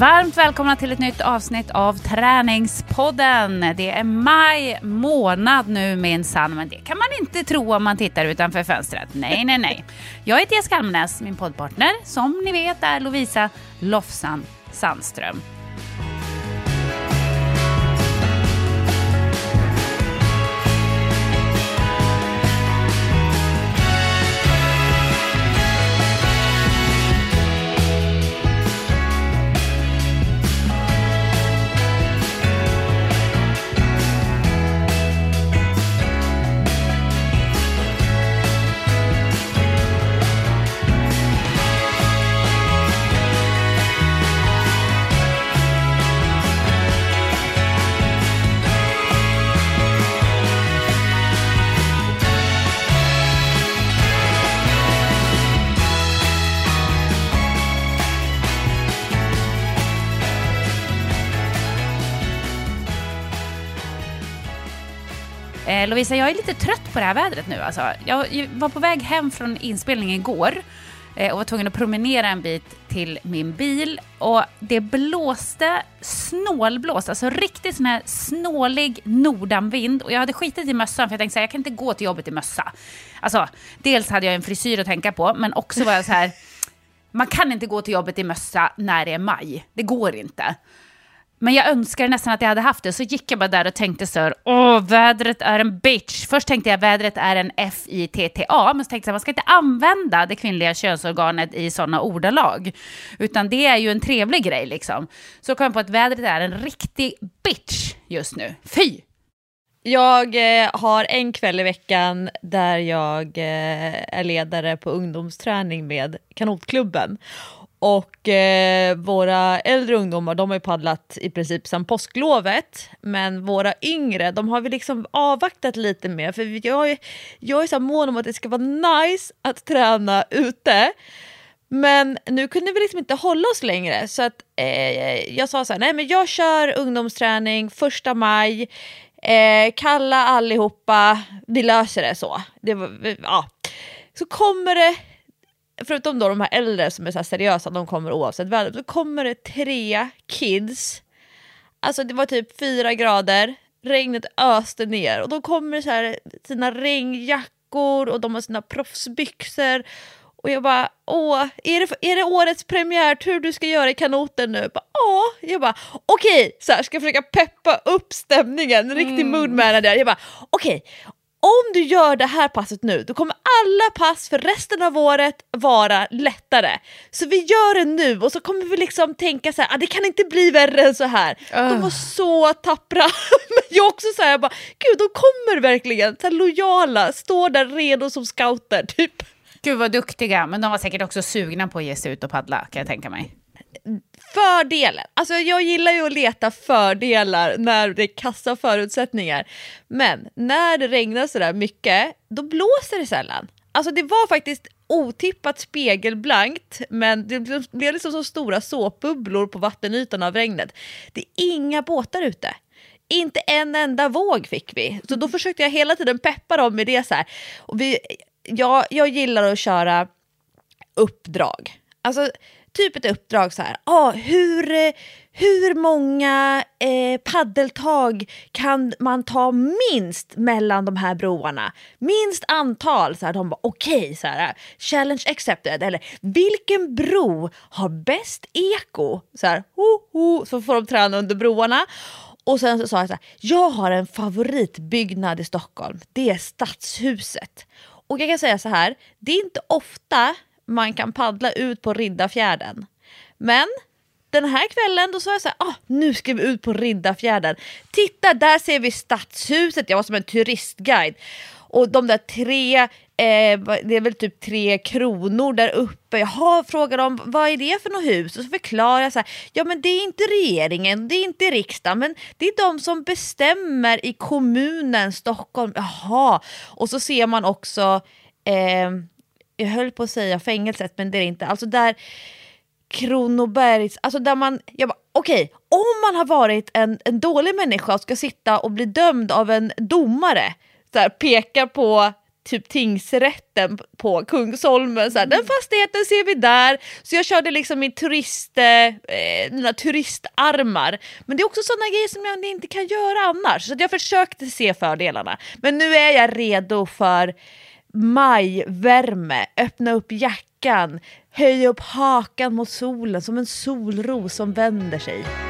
Varmt välkomna till ett nytt avsnitt av Träningspodden. Det är maj månad nu minsann, men det kan man inte tro om man tittar utanför fönstret. Nej, nej, nej. Jag heter Jessica Almenäs, min poddpartner, som ni vet är Lovisa Lofsan Sandström. Lovisa, jag är lite trött på det här vädret nu. Alltså. Jag var på väg hem från inspelningen igår eh, och var tvungen att promenera en bit till min bil. Och det blåste snålblåst, alltså riktigt sån här snålig nordanvind. Och jag hade skitit i mössan för jag tänkte att jag kan inte gå till jobbet i mössa. Alltså, dels hade jag en frisyr att tänka på, men också var jag så här, man kan inte gå till jobbet i mössa när det är maj. Det går inte. Men jag önskar nästan att jag hade haft det. Så gick jag bara där och tänkte så här, åh, vädret är en bitch. Först tänkte jag vädret är en F-I-T-T-A, men så tänkte jag man ska inte använda det kvinnliga könsorganet i sådana ordalag. Utan det är ju en trevlig grej liksom. Så kom jag på att vädret är en riktig bitch just nu. Fy! Jag eh, har en kväll i veckan där jag eh, är ledare på ungdomsträning med Kanotklubben. Och eh, våra äldre ungdomar de har ju paddlat i princip sedan påsklovet. Men våra yngre de har vi liksom avvaktat lite med. För jag, är, jag är så mån om att det ska vara nice att träna ute. Men nu kunde vi liksom inte hålla oss längre. Så att, eh, jag sa så här, nej men jag kör ungdomsträning första maj. Eh, kalla allihopa, vi löser det så. Det var, ja. Så kommer det förutom då de här äldre som är så seriösa, de kommer oavsett väder, så kommer det tre kids. Alltså det var typ fyra grader, regnet öste ner och då kommer så här sina regnjackor och de har sina proffsbyxor. Och jag bara, åh, är det, är det årets premiärtur du ska göra i kanoten nu? Ja, jag bara, okej, okay. så här, ska jag försöka peppa upp stämningen, riktig mm. mood manager. Jag bara, okej, okay om du gör det här passet nu, då kommer alla pass för resten av året vara lättare. Så vi gör det nu och så kommer vi liksom tänka så här, ah, det kan inte bli värre än så här. Uh. De var så tappra. Men jag också så här, jag bara, gud de kommer verkligen så här, lojala, står där redo som scouter typ. Gud vad duktiga, men de var säkert också sugna på att ge sig ut och paddla kan jag tänka mig. Fördelen, alltså jag gillar ju att leta fördelar när det är kassa förutsättningar. Men när det regnar sådär mycket, då blåser det sällan. Alltså det var faktiskt otippat spegelblankt, men det blev liksom som stora såpbubblor på vattenytan av regnet. Det är inga båtar ute. Inte en enda våg fick vi. Så då försökte jag hela tiden peppa dem med det så här. Och vi, jag, jag gillar att köra uppdrag. Alltså typ ett uppdrag så här. Ah, hur, hur många eh, paddeltag kan man ta minst mellan de här broarna? Minst antal. Så här, de bara okej, okay, challenge accepted. Eller vilken bro har bäst eko? Så här, ho, ho, så får de träna under broarna. Och sen så sa jag så här, jag har en favoritbyggnad i Stockholm. Det är Stadshuset. Och jag kan säga så här, det är inte ofta man kan paddla ut på Riddarfjärden. Men den här kvällen då sa jag så här, ah, nu ska vi ut på Riddarfjärden. Titta, där ser vi Stadshuset. Jag var som en turistguide. Och de där tre, eh, det är väl typ tre kronor där uppe. Jaha, frågar de vad är det för något hus? Och så förklarar jag så här, ja men det är inte regeringen, det är inte riksdagen, men det är de som bestämmer i kommunen Stockholm. Jaha, och så ser man också eh, jag höll på att säga fängelset, men det är det inte. Alltså där Kronobergs, alltså där man, jag bara okej, okay, om man har varit en, en dålig människa och ska sitta och bli dömd av en domare, så här, pekar på typ tingsrätten på Kungsholmen. Så här, Den fastigheten ser vi där. Så jag körde liksom min turist, eh, mina turistarmar. Men det är också sådana grejer som jag inte kan göra annars. Så jag försökte se fördelarna. Men nu är jag redo för majvärme, öppna upp jackan, höja upp hakan mot solen som en solros som vänder sig.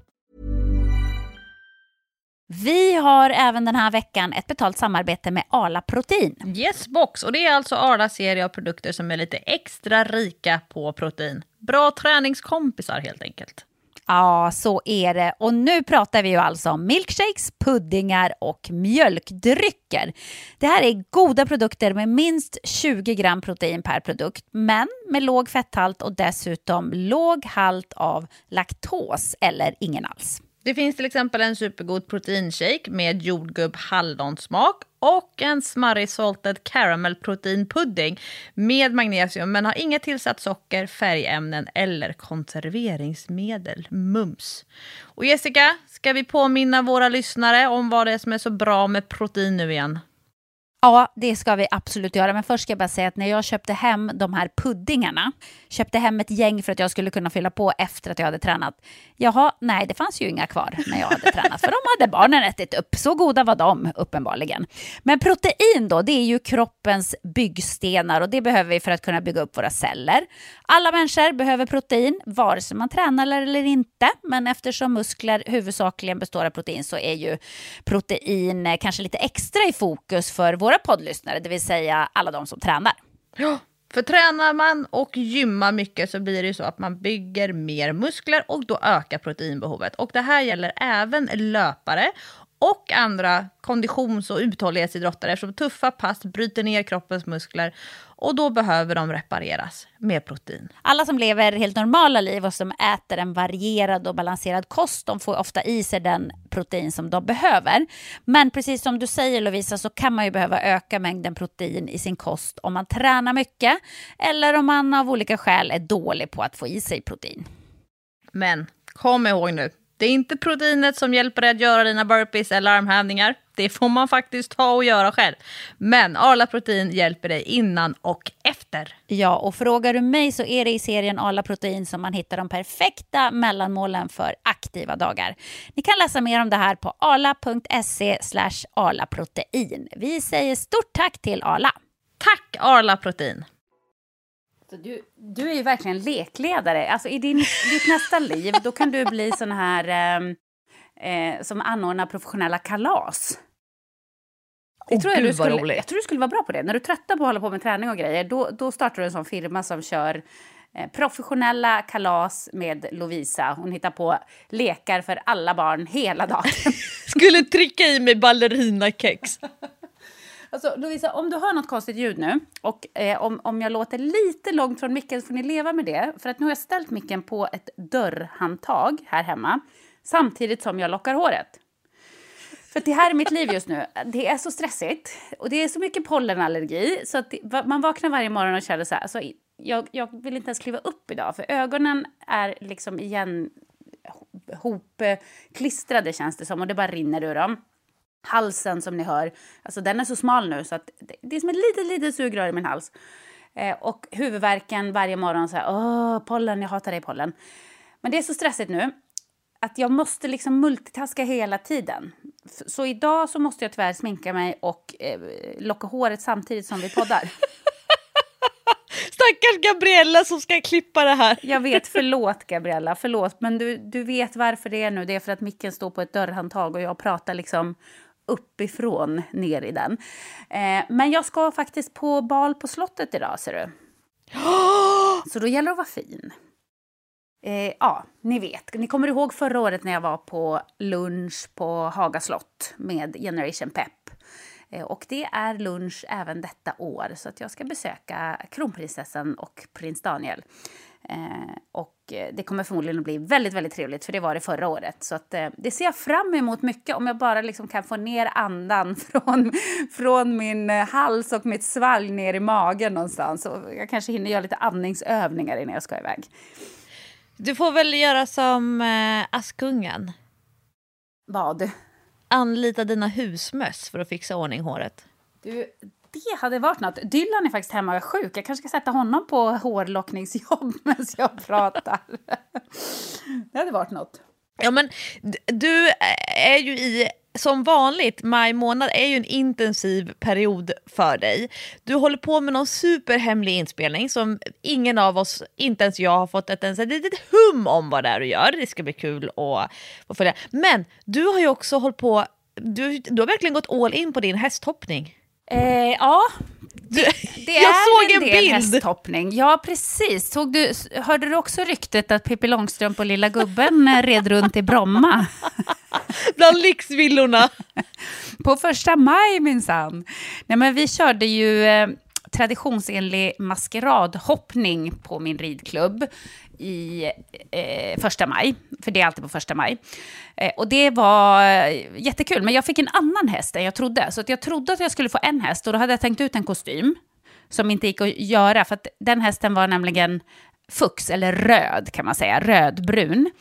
Vi har även den här veckan ett betalt samarbete med Arla Protein. Yes box, och det är alltså Arlas serie av produkter som är lite extra rika på protein. Bra träningskompisar helt enkelt. Ja, så är det. Och nu pratar vi ju alltså om milkshakes, puddingar och mjölkdrycker. Det här är goda produkter med minst 20 gram protein per produkt, men med låg fetthalt och dessutom låg halt av laktos eller ingen alls. Det finns till exempel en supergod proteinshake med jordgubb hallonsmak och en smarrig salted caramel proteinpudding med magnesium men har inget tillsatt socker, färgämnen eller konserveringsmedel. Mums! Och Jessica, ska vi påminna våra lyssnare om vad det är som är så bra med protein nu igen? Ja, det ska vi absolut göra. Men först ska jag bara säga att när jag köpte hem de här puddingarna, köpte hem ett gäng för att jag skulle kunna fylla på efter att jag hade tränat. Jaha, nej, det fanns ju inga kvar när jag hade tränat, för de hade barnen ätit upp. Så goda var de uppenbarligen. Men protein då, det är ju kroppens byggstenar och det behöver vi för att kunna bygga upp våra celler. Alla människor behöver protein, vare sig man tränar eller inte. Men eftersom muskler huvudsakligen består av protein så är ju protein eh, kanske lite extra i fokus för våra poddlyssnare, det vill säga alla de som tränar. Ja, för tränar man och gymmar mycket så blir det ju så att man bygger mer muskler och då ökar proteinbehovet. Och det här gäller även löpare och andra konditions och uthållighetsidrottare eftersom tuffa pass bryter ner kroppens muskler och då behöver de repareras med protein. Alla som lever helt normala liv och som äter en varierad och balanserad kost, de får ofta i sig den protein som de behöver. Men precis som du säger Lovisa så kan man ju behöva öka mängden protein i sin kost om man tränar mycket eller om man av olika skäl är dålig på att få i sig protein. Men kom ihåg nu, det är inte proteinet som hjälper dig att göra dina burpees eller armhävningar. Det får man faktiskt ta och göra själv. Men Arla Protein hjälper dig innan och efter. Ja, och frågar du mig så är det i serien Arla Protein som man hittar de perfekta mellanmålen för aktiva dagar. Ni kan läsa mer om det här på arla.se arlaprotein. Vi säger stort tack till Arla. Tack Arla Protein! Du, du är ju verkligen lekledare. Alltså, I din, ditt nästa liv då kan du bli sån här eh, eh, som anordnar professionella kalas. Det oh, tror jag, du skulle, jag tror du skulle vara bra på det. När du tröttar på att hålla på med träning och grejer, då, då startar du en sån firma som kör eh, professionella kalas med Lovisa. Hon hittar på lekar för alla barn hela dagen. skulle trycka i mig ballerinakex. Alltså, Lovisa, om du hör något konstigt ljud nu och eh, om, om jag låter lite långt från micken så får ni leva med det. För att nu har jag ställt micken på ett dörrhandtag här hemma samtidigt som jag lockar håret. För det här är mitt liv just nu. Det är så stressigt och det är så mycket pollenallergi så att det, man vaknar varje morgon och känner så här, alltså, jag, jag vill inte ens kliva upp idag för ögonen är liksom igen hopklistrade känns det som och det bara rinner ur dem. Halsen som ni hör, alltså den är så smal nu så att det är som ett litet, litet sugrör i min hals. Eh, och huvudvärken varje morgon så här, åh, pollen, jag hatar dig pollen. Men det är så stressigt nu att jag måste liksom multitaska hela tiden. Så idag så måste jag tyvärr sminka mig och eh, locka håret samtidigt som vi poddar. Stackars Gabriella som ska klippa det här. Jag vet, förlåt Gabriella, förlåt. Men du, du vet varför det är nu. Det är för att micken står på ett dörrhandtag och jag pratar liksom uppifrån ner i den. Eh, men jag ska faktiskt på bal på slottet idag, ser du. Så då gäller det att vara fin. Eh, ja, ni vet. Ni kommer ihåg förra året när jag var på lunch på Haga slott med Generation Pep. Eh, och det är lunch även detta år, så att jag ska besöka kronprinsessan och prins Daniel. Eh, och det kommer förmodligen att bli väldigt, väldigt trevligt, för det var det förra året. Så att, eh, det ser jag fram emot mycket, om jag bara liksom kan få ner andan från, från min hals och mitt svalg ner i magen någonstans. Så jag kanske hinner göra lite andningsövningar innan jag ska iväg. Du får väl göra som eh, Askungen. Vad? Anlita dina husmöss för att fixa ordning håret. Du, det hade varit något. Dylan är faktiskt hemma och är sjuk. Jag kanske ska sätta honom på hårlockningsjobb medan jag pratar. det hade varit något. Ja, men du är ju i som vanligt, maj månad är ju en intensiv period för dig. Du håller på med någon superhemlig inspelning som ingen av oss, inte ens jag, har fått ett, ens ett litet hum om vad det är du gör. Det ska bli kul att, att följa. Men du har ju också hållit på, du, du har verkligen gått all in på din hästhoppning. Eh, ja, det, det jag är såg en, en del bild. hästhoppning. Ja, precis. Såg du, hörde du också ryktet att Pippi Långstrump och Lilla Gubben eh, red runt i Bromma? Bland lyxvillorna. På första maj minsann. Nej, men vi körde ju eh, traditionsenlig maskeradhoppning på min ridklubb i eh, första maj, för det är alltid på första maj. Eh, och det var jättekul, men jag fick en annan häst än jag trodde. Så att jag trodde att jag skulle få en häst och då hade jag tänkt ut en kostym som inte gick att göra, för att den hästen var nämligen fux, eller röd kan man säga, rödbrun.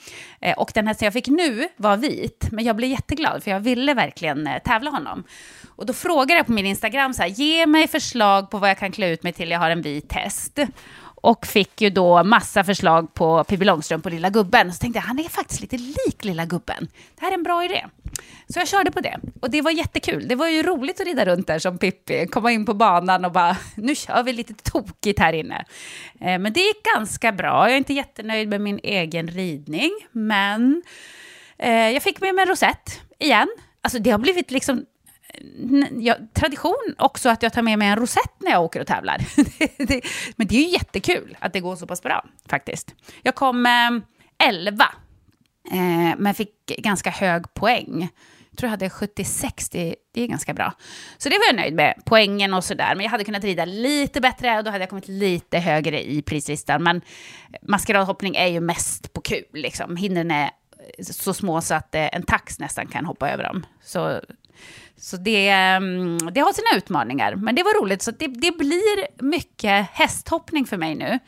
Eh, och den hästen jag fick nu var vit, men jag blev jätteglad för jag ville verkligen eh, tävla honom. Och då frågade jag på min Instagram så här, ge mig förslag på vad jag kan klä ut mig till jag har en vit häst. Och fick ju då massa förslag på Pippi Långstrump och Lilla Gubben. Så tänkte jag, han är faktiskt lite lik Lilla Gubben. Det här är en bra idé. Så jag körde på det. Och det var jättekul. Det var ju roligt att rida runt där som Pippi. Komma in på banan och bara, nu kör vi lite tokigt här inne. Eh, men det gick ganska bra. Jag är inte jättenöjd med min egen ridning. Men eh, jag fick med mig en rosett igen. Alltså det har blivit liksom ja, tradition också att jag tar med mig en rosett när jag åker och tävlar. det, men det är ju jättekul att det går så pass bra faktiskt. Jag kom eh, 11, eh, men fick ganska hög poäng. Jag tror jag hade 76, det, det är ganska bra. Så det var jag nöjd med, poängen och sådär. Men jag hade kunnat rida lite bättre och då hade jag kommit lite högre i prislistan. Men maskeradhoppning är ju mest på kul, liksom. Hindren är så små så att eh, en tax nästan kan hoppa över dem. Så så det, mm, det har sina utmaningar, men det var roligt. Så det, det, blir mycket hästhoppning för mig nu.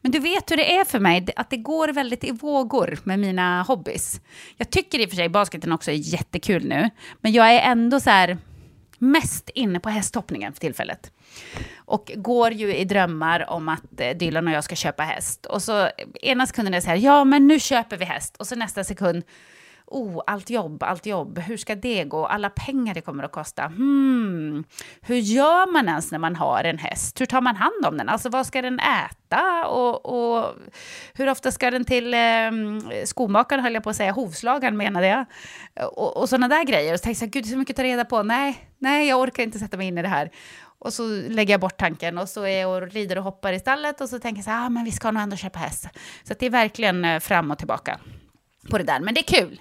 Men du vet hur det är för mig, att det går väldigt i vågor med mina hobbys. Jag tycker i och för sig basketen också är jättekul nu, men jag är ändå så här mest inne på hästhoppningen för tillfället. Och går ju i drömmar om att eh, Dylan och jag ska köpa häst. Och så ena sekunden är det så här, ja men nu köper vi häst. Och så nästa sekund, oh, allt jobb, allt jobb, hur ska det gå? Alla pengar det kommer att kosta. Hmm, hur gör man ens när man har en häst? Hur tar man hand om den? Alltså vad ska den äta? Och, och hur ofta ska den till eh, skomakaren, höll jag på att säga, hovslagaren menade jag. Och, och sådana där grejer. Och så tänkte jag, gud, så mycket att ta reda på. Nej, nej, jag orkar inte sätta mig in i det här. Och så lägger jag bort tanken och så är jag och rider och hoppar i stallet och så tänker jag så här, ah, men vi ska nog ändå köpa häst. Så det är verkligen eh, fram och tillbaka på det där, men det är kul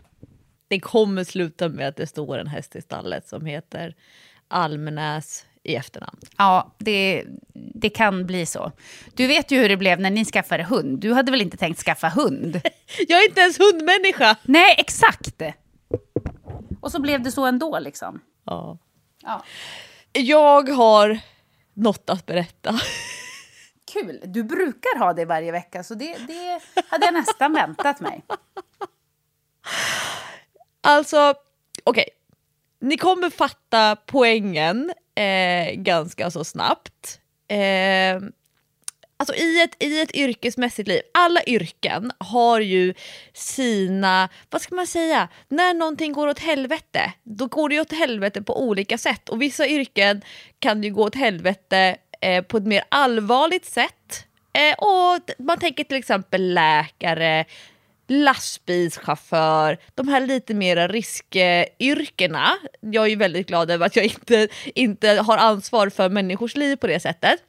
det kommer sluta med att det står en häst i stallet som heter Almenäs i efternamn. Ja, det, det kan bli så. Du vet ju hur det blev när ni skaffade hund. Du hade väl inte tänkt skaffa hund? Jag är inte ens hundmänniska! Nej, exakt! Och så blev det så ändå liksom. Ja. ja. Jag har något att berätta. Kul! Du brukar ha det varje vecka, så det, det hade jag nästan väntat mig. Alltså, okej. Okay. Ni kommer fatta poängen eh, ganska så snabbt. Eh, alltså i ett, i ett yrkesmässigt liv, alla yrken har ju sina, vad ska man säga, när någonting går åt helvete, då går det åt helvete på olika sätt. Och vissa yrken kan ju gå åt helvete eh, på ett mer allvarligt sätt Eh, och man tänker till exempel läkare, lastbilschaufför, de här lite mera riskyrkena. Jag är ju väldigt glad över att jag inte, inte har ansvar för människors liv på det sättet.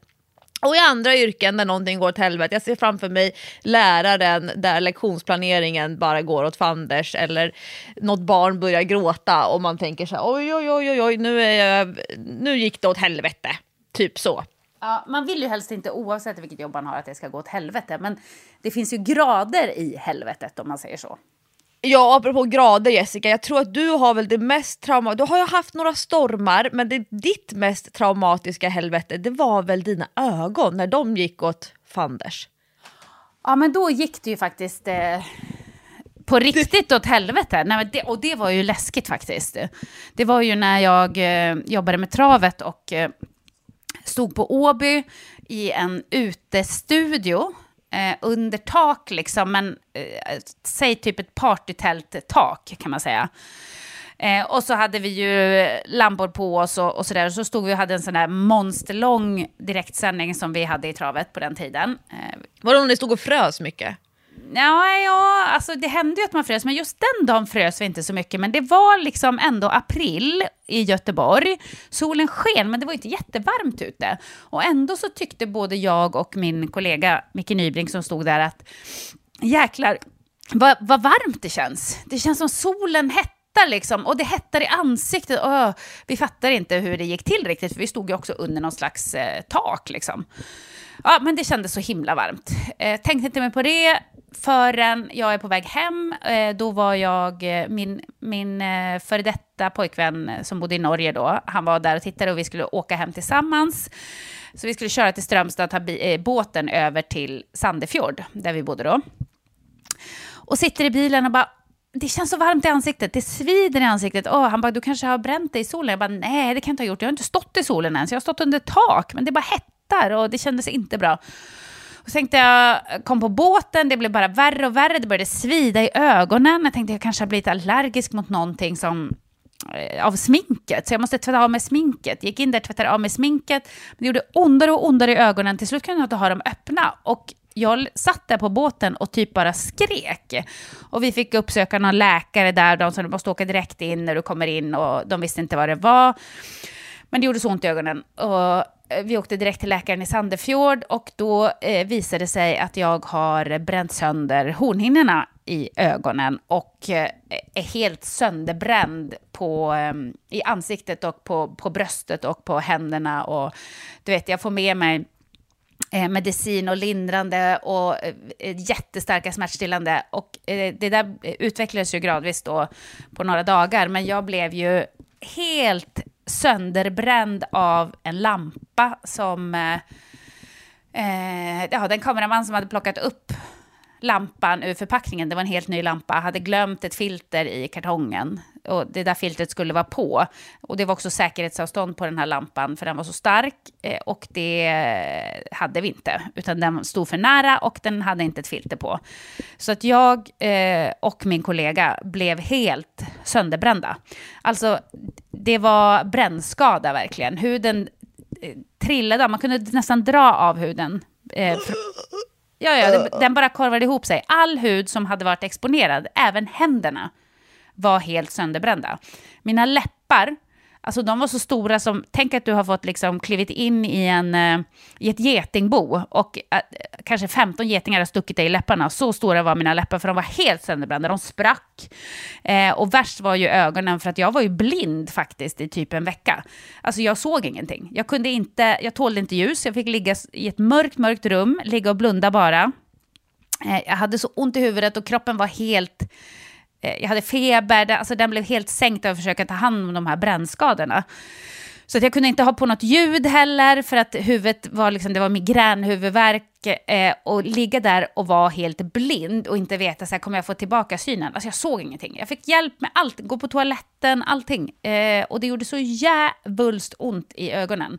Och i andra yrken där någonting går åt helvete, jag ser framför mig läraren där lektionsplaneringen bara går åt fanders eller något barn börjar gråta och man tänker så här, oj oj oj oj, nu, är jag, nu gick det åt helvete. Typ så. Ja, man vill ju helst inte, oavsett vilket jobb man har, att det ska gå åt helvete. Men det finns ju grader i helvetet om man säger så. Ja, apropå grader Jessica, jag tror att du har väl det mest traumatiska, du har ju haft några stormar, men det, ditt mest traumatiska helvete, det var väl dina ögon när de gick åt fanders? Ja, men då gick det ju faktiskt eh, på riktigt åt helvete. Nej, det, och det var ju läskigt faktiskt. Det var ju när jag eh, jobbade med travet och eh, stod på Åby i en utestudio eh, under tak, liksom, men eh, säg typ ett partytält-tak kan man säga. Eh, och så hade vi ju lampor på oss och, och sådär. Så stod vi och hade en sån där monsterlång direktsändning som vi hade i travet på den tiden. Eh, Var det om ni stod och frös mycket? Ja, ja, alltså det hände ju att man frös, men just den dagen frös vi inte så mycket. Men det var liksom ändå april i Göteborg. Solen sken, men det var inte jättevarmt ute. Och ändå så tyckte både jag och min kollega Micke Nybrink som stod där att jäklar, vad, vad varmt det känns. Det känns som solen hettar liksom, och det hettar i ansiktet. Öh, vi fattar inte hur det gick till riktigt, för vi stod ju också under någon slags eh, tak liksom. Ja, men det kändes så himla varmt. Eh, tänkte inte mer på det förrän jag är på väg hem. Eh, då var jag, eh, min, min eh, före detta pojkvän som bodde i Norge då, han var där och tittade och vi skulle åka hem tillsammans. Så vi skulle köra till Strömstad och ta båten över till Sandefjord, där vi bodde då. Och sitter i bilen och bara, det känns så varmt i ansiktet, det svider i ansiktet. Oh, han bara, du kanske har bränt dig i solen? Jag bara, nej det kan jag inte ha gjort, jag har inte stått i solen ens, jag har stått under tak, men det bara hettar och det kändes inte bra. Tänkte jag, kom på båten, det blev bara värre och värre, det började svida i ögonen. Jag tänkte jag kanske har blivit allergisk mot någonting som eh, av sminket, så jag måste tvätta av mig sminket. Gick in där, tvättade av mig sminket, men det gjorde ondare och ondare i ögonen. Till slut kunde jag inte ha dem öppna. Och jag satt där på båten och typ bara skrek. Och vi fick uppsöka någon läkare där, de sa du måste åka direkt in när du kommer in och de visste inte vad det var. Men det gjorde så ont i ögonen. Och eh, vi åkte direkt till läkaren i Sandefjord och då eh, visade det sig att jag har bränt sönder hornhinnorna i ögonen och eh, är helt sönderbränd på, eh, i ansiktet och på, på bröstet och på händerna. Och du vet, jag får med mig eh, medicin och lindrande och eh, jättestarka smärtstillande. Och eh, det där utvecklades ju gradvis då på några dagar, men jag blev ju helt sönderbränd av en lampa som... Eh, eh, ja, den kameraman som hade plockat upp lampan ur förpackningen, det var en helt ny lampa, hade glömt ett filter i kartongen. Och det där filtret skulle vara på. Och det var också säkerhetsavstånd på den här lampan, för den var så stark. Eh, och det hade vi inte, utan den stod för nära och den hade inte ett filter på. Så att jag eh, och min kollega blev helt sönderbrända. Alltså, det var brännskada verkligen. Huden eh, trillade av, man kunde nästan dra av huden. Ja, ja, den, den bara korvade ihop sig. All hud som hade varit exponerad, även händerna, var helt sönderbrända. Mina läppar, alltså de var så stora som, tänk att du har fått liksom klivit in i, en, eh, i ett getingbo och äh, kanske 15 getingar har stuckit dig i läpparna. Så stora var mina läppar för de var helt sönderbrända, de sprack. Eh, och värst var ju ögonen för att jag var ju blind faktiskt i typ en vecka. Alltså jag såg ingenting. Jag kunde inte, jag tålde inte ljus, jag fick ligga i ett mörkt, mörkt rum, ligga och blunda bara. Eh, jag hade så ont i huvudet och kroppen var helt Eh, jag hade feber, alltså den blev helt sänkt av att försöka ta hand om de här brännskadorna. Så att jag kunde inte ha på något ljud heller, för att huvudet var liksom, det var migränhuvudvärk. Eh, och ligga där och vara helt blind och inte veta, så här, kommer jag få tillbaka synen? Alltså jag såg ingenting. Jag fick hjälp med allt, gå på toaletten, allting. Eh, och det gjorde så jävulst ont i ögonen.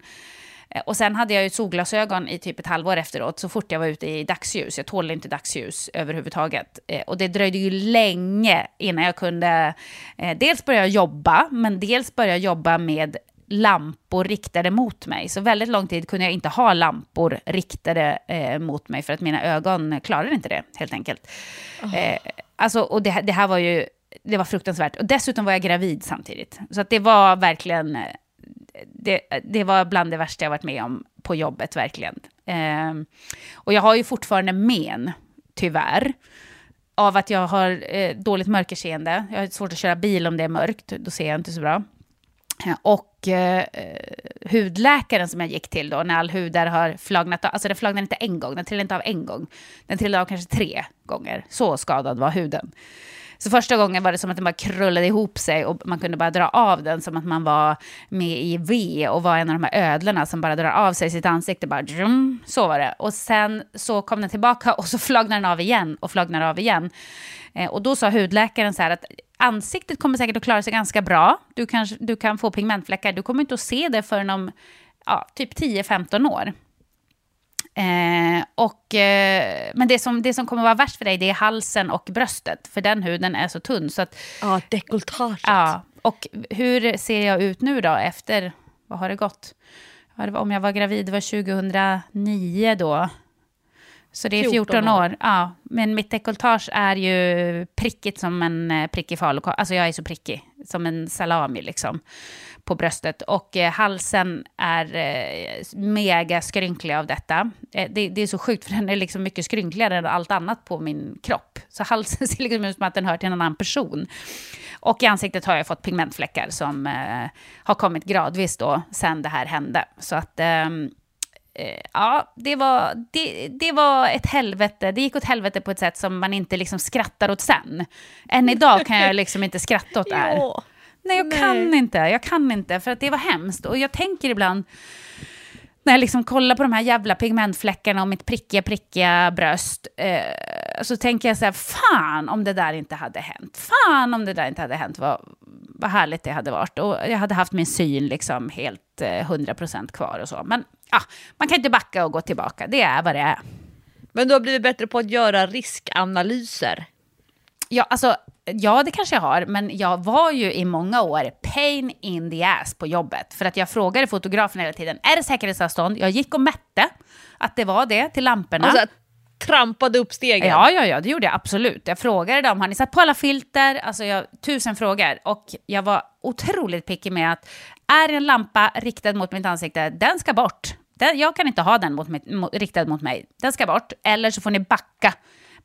Eh, Och sen hade jag ju solglasögon i typ ett halvår efteråt, så fort jag var ute i dagsljus. Jag tålde inte dagsljus överhuvudtaget. Eh, Och det dröjde ju länge innan jag kunde eh, dels börja jobba, men dels börja jobba med lampor riktade mot mig. Så väldigt lång tid kunde jag inte ha lampor riktade eh, mot mig för att mina ögon klarade inte det, helt enkelt. Eh, alltså, och det, det här var ju det var fruktansvärt. Och dessutom var jag gravid samtidigt. Så att det var verkligen, det, det var bland det värsta jag varit med om på jobbet, verkligen. Eh, och jag har ju fortfarande men, tyvärr, av att jag har eh, dåligt mörkerseende. Jag har svårt att köra bil om det är mörkt, då ser jag inte så bra. Och eh, hudläkaren som jag gick till då, när all hud där har flagnat av, alltså den flagnade inte en gång, den trillade inte av en gång, den trillade av kanske tre gånger. Så skadad var huden. Så första gången var det som att den bara krullade ihop sig och man kunde bara dra av den som att man var med i V och var en av de här ödlorna som bara drar av sig sitt ansikte. Bara, drum, så var det. Och sen så kom den tillbaka och så flagnade den av igen och flagnade av igen. Eh, och då sa hudläkaren så här att ansiktet kommer säkert att klara sig ganska bra. Du kan, du kan få pigmentfläckar, du kommer inte att se det förrän om ja, typ 10-15 år. Eh, och, eh, men det som, det som kommer vara värst för dig det är halsen och bröstet, för den huden är så tunn. Så att, Ja, dekolletaget. ja, och hur ser jag ut nu då efter, vad har det gått? Om jag var gravid, det var 2009 då. Så det är 14, 14 år. år. Ja, men mitt dekolletage är ju prickigt som en eh, prickig falukorv. Alltså jag är så prickig, som en salami liksom, på bröstet. Och eh, halsen är eh, mega skrynklig av detta. Eh, det, det är så sjukt, för den är liksom mycket skrynkligare än allt annat på min kropp. Så halsen ser liksom ut som att den hör till en annan person. Och i ansiktet har jag fått pigmentfläckar som eh, har kommit gradvis då, sen det här hände. Så att... Ehm, Eh, ja, det var, det, det var ett helvete. Det gick åt helvete på ett sätt som man inte liksom skrattar åt sen. Än idag kan jag liksom inte skratta åt det här. Nej, jag Nej. kan inte. Jag kan inte, för att det var hemskt. Och jag tänker ibland, när jag liksom kollar på de här jävla pigmentfläckarna och mitt prickiga, prickiga bröst, eh, så tänker jag så här, fan om det där inte hade hänt. Fan om det där inte hade hänt, vad, vad härligt det hade varit. Och jag hade haft min syn liksom helt eh, 100% kvar och så. Men ja, man kan inte backa och gå tillbaka, det är vad det är. Men du har blivit bättre på att göra riskanalyser. Ja, alltså, ja, det kanske jag har, men jag var ju i många år pain in the ass på jobbet. För att jag frågade fotografen hela tiden, är det säkerhetsavstånd? Jag gick och mätte att det var det till lamporna. Alltså trampade upp stegen. Ja, ja, ja, det gjorde jag absolut. Jag frågade dem, har ni satt på alla filter? Alltså, jag, tusen frågor. Och jag var otroligt picky med att är en lampa riktad mot mitt ansikte, den ska bort. Den, jag kan inte ha den mot mig, mot, riktad mot mig. Den ska bort. Eller så får ni backa.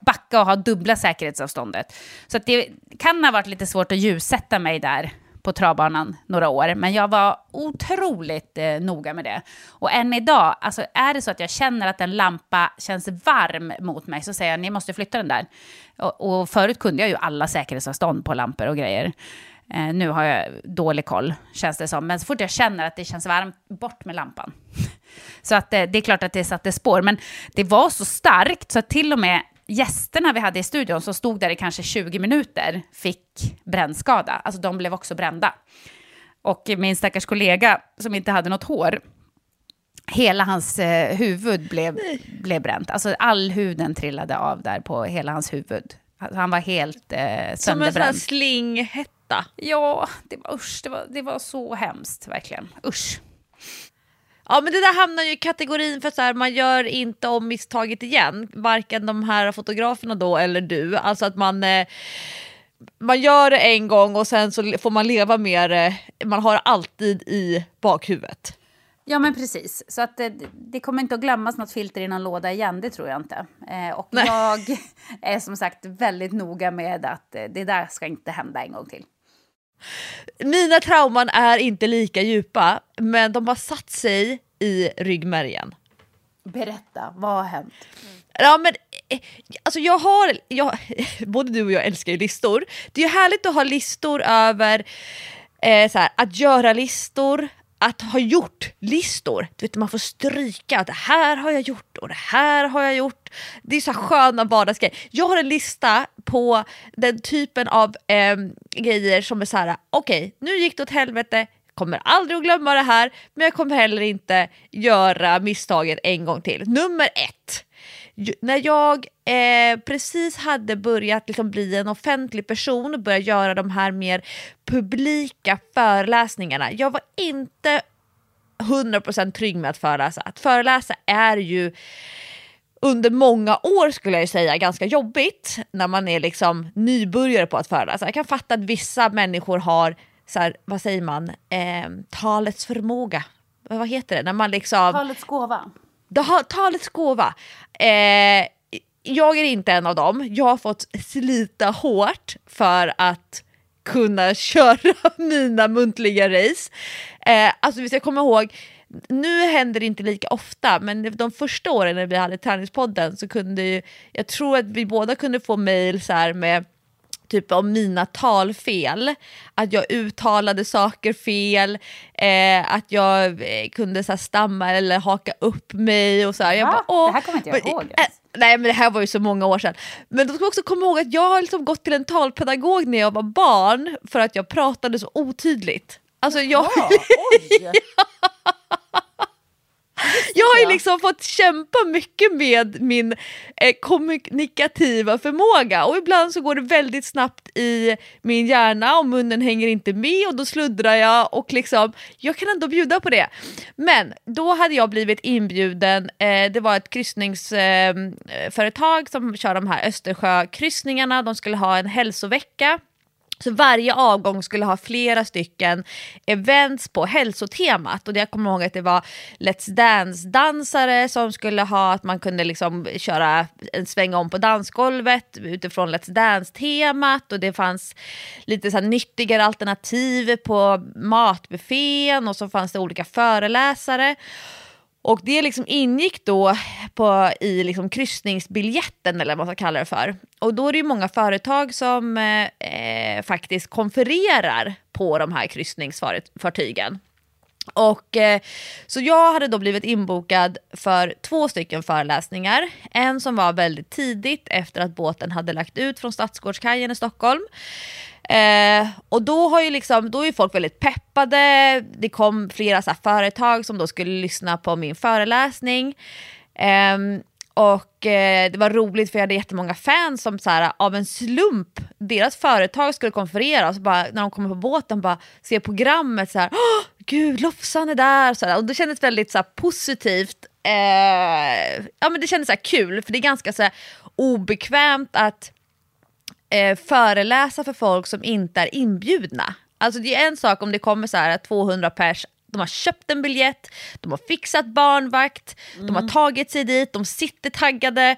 Backa och ha dubbla säkerhetsavståndet. Så att det kan ha varit lite svårt att ljussätta mig där på travbanan några år. Men jag var otroligt eh, noga med det. Och än idag, alltså är det så att jag känner att en lampa känns varm mot mig så säger jag ni måste flytta den där. Och, och förut kunde jag ju alla säkerhetsavstånd på lampor och grejer. Eh, nu har jag dålig koll, känns det som. Men så fort jag känner att det känns varmt, bort med lampan. så att det, det är klart att det satte spår. Men det var så starkt så att till och med gästerna vi hade i studion som stod där i kanske 20 minuter fick brännskada. Alltså de blev också brända. Och min stackars kollega som inte hade något hår, hela hans eh, huvud blev, blev bränt. Alltså all huden trillade av där på hela hans huvud. Alltså, han var helt eh, sönderbränd. Som en sån här slinghätta 8. Ja, det var, usch, det var, det var så hemskt verkligen. Usch. Ja men det där hamnar ju i kategorin för så här, man gör inte om misstaget igen. Varken de här fotograferna då eller du. Alltså att man, eh, man gör det en gång och sen så får man leva med det. Eh, man har det alltid i bakhuvudet. Ja men precis, så att det, det, kommer inte att glömmas något filter i någon låda igen, det tror jag inte. Eh, och Nej. jag är som sagt väldigt noga med att eh, det där ska inte hända en gång till. Mina trauman är inte lika djupa men de har satt sig i ryggmärgen. Berätta, vad har hänt? Ja men alltså jag har, jag, både du och jag älskar ju listor. Det är ju härligt att ha listor över eh, så här, att göra listor, att ha gjort listor. Du vet man får stryka att det här har jag gjort och det här har jag gjort. Det är så här sköna vardagsgrejer. Jag har en lista på den typen av eh, grejer som är så här: okej nu gick det åt helvete, kommer aldrig att glömma det här men jag kommer heller inte göra misstaget en gång till. Nummer ett när jag eh, precis hade börjat liksom bli en offentlig person och börjat göra de här mer publika föreläsningarna. Jag var inte 100% trygg med att föreläsa. Att föreläsa är ju under många år skulle jag ju säga ganska jobbigt när man är liksom nybörjare på att föreläsa. Jag kan fatta att vissa människor har, så här, vad säger man, eh, talets förmåga. Vad heter det? När man liksom... Talets gåva. Det har, talets gåva. Eh, jag är inte en av dem. Jag har fått slita hårt för att kunna köra mina muntliga race. Eh, alltså vi ska komma ihåg, nu händer det inte lika ofta, men de första åren när vi hade träningspodden så kunde ju, jag tror att vi båda kunde få mail så här med typ om mina talfel, att jag uttalade saker fel, eh, att jag eh, kunde så här, stamma eller haka upp mig och så här. Jag bara, Det här kommer inte jag men- ihåg ens. Nej men det här var ju så många år sedan. Men då ska vi också komma ihåg att jag har liksom gått till en talpedagog när jag var barn för att jag pratade så otydligt. Alltså jag, jag har ju liksom fått kämpa mycket med min eh, kommunikativa förmåga. Och ibland så går det väldigt snabbt i min hjärna och munnen hänger inte med och då sluddrar jag och liksom, jag kan ändå bjuda på det. Men då hade jag blivit inbjuden, eh, det var ett kryssningsföretag eh, som kör de här Östersjökryssningarna, de skulle ha en hälsovecka så varje avgång skulle ha flera stycken events på hälsotemat. Och jag kommer ihåg att det var Let's Dance-dansare som skulle ha att man kunde liksom köra en sväng om på dansgolvet utifrån Let's Dance-temat. Och det fanns lite så här nyttigare alternativ på matbuffén och så fanns det olika föreläsare. Och det liksom ingick då på, i liksom kryssningsbiljetten eller vad man ska kalla det för. Och då är det ju många företag som eh, eh, faktiskt konfererar på de här kryssningsfartygen. Och, eh, så jag hade då blivit inbokad för två stycken föreläsningar. En som var väldigt tidigt efter att båten hade lagt ut från Stadsgårdskajen i Stockholm. Eh, och då, har ju liksom, då är ju folk väldigt peppade. Det kom flera så här, företag som då skulle lyssna på min föreläsning. Ehm, och eh, det var roligt för jag hade jättemånga fans som så här, av en slump, deras företag skulle konferera och så bara, när de kommer på båten bara ser programmet så här, Åh, gud Lofsan är där, så här, och det kändes väldigt så här, positivt. Eh, ja men det kändes så här, kul för det är ganska så här, obekvämt att eh, föreläsa för folk som inte är inbjudna. Alltså det är en sak om det kommer så här 200 pers, de har köpt en biljett, de har fixat barnvakt, de har tagit sig dit, de sitter taggade.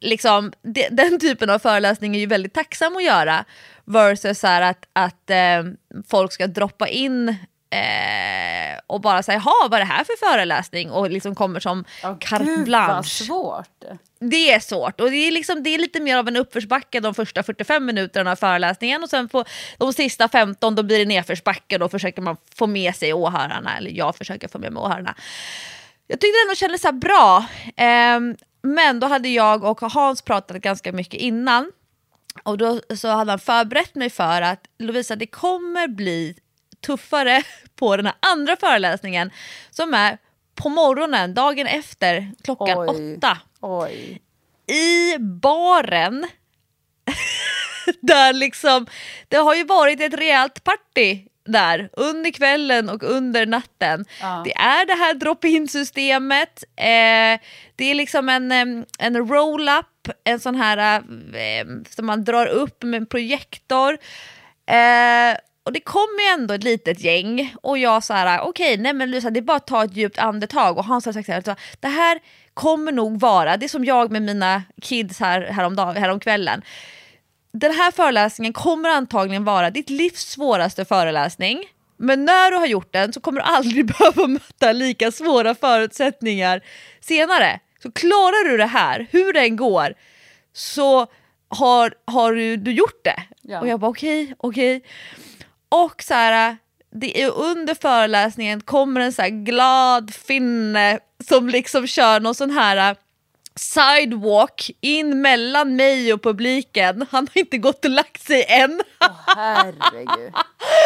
Liksom, det, den typen av föreläsning är ju väldigt tacksam att göra. Versus så här att, att eh, folk ska droppa in eh, och bara säga, jaha vad är det här för föreläsning? Och liksom kommer som carte Gud vad blanche. svårt. Det är svårt och det är, liksom, det är lite mer av en uppförsbacke de första 45 minuterna av föreläsningen och sen på de sista 15 då blir det nedförsbacke och då försöker man få med sig åhörarna, eller jag försöker få med mig åhörarna. Jag tyckte det ändå kändes så bra, Ehm, men då hade jag och Hans pratat ganska mycket innan och då så hade han förberett mig för att Lovisa det kommer bli tuffare på den här andra föreläsningen som är på morgonen, dagen efter klockan Oj. åtta Oj. i baren där liksom, det har ju varit ett rejält party där under kvällen och under natten. Ja. Det är det här drop-in systemet, eh, det är liksom en, en roll-up, en sån här eh, som man drar upp med en projektor. Eh, och det kommer ju ändå ett litet gäng och jag så här, okej, nej men Lisa, det är bara att ta ett djupt andetag och Hans har sagt så här, det här kommer nog vara, det är som jag med mina kids här häromdag, häromkvällen. Den här föreläsningen kommer antagligen vara ditt livs svåraste föreläsning. Men när du har gjort den så kommer du aldrig behöva möta lika svåra förutsättningar senare. Så klarar du det här, hur det än går, så har, har du, du gjort det. Ja. Och jag bara okej, okej. Och så här, det är under föreläsningen kommer en så här glad finne som liksom kör någon sån här äh, sidewalk in mellan mig och publiken. Han har inte gått och lagt sig än. Herregud.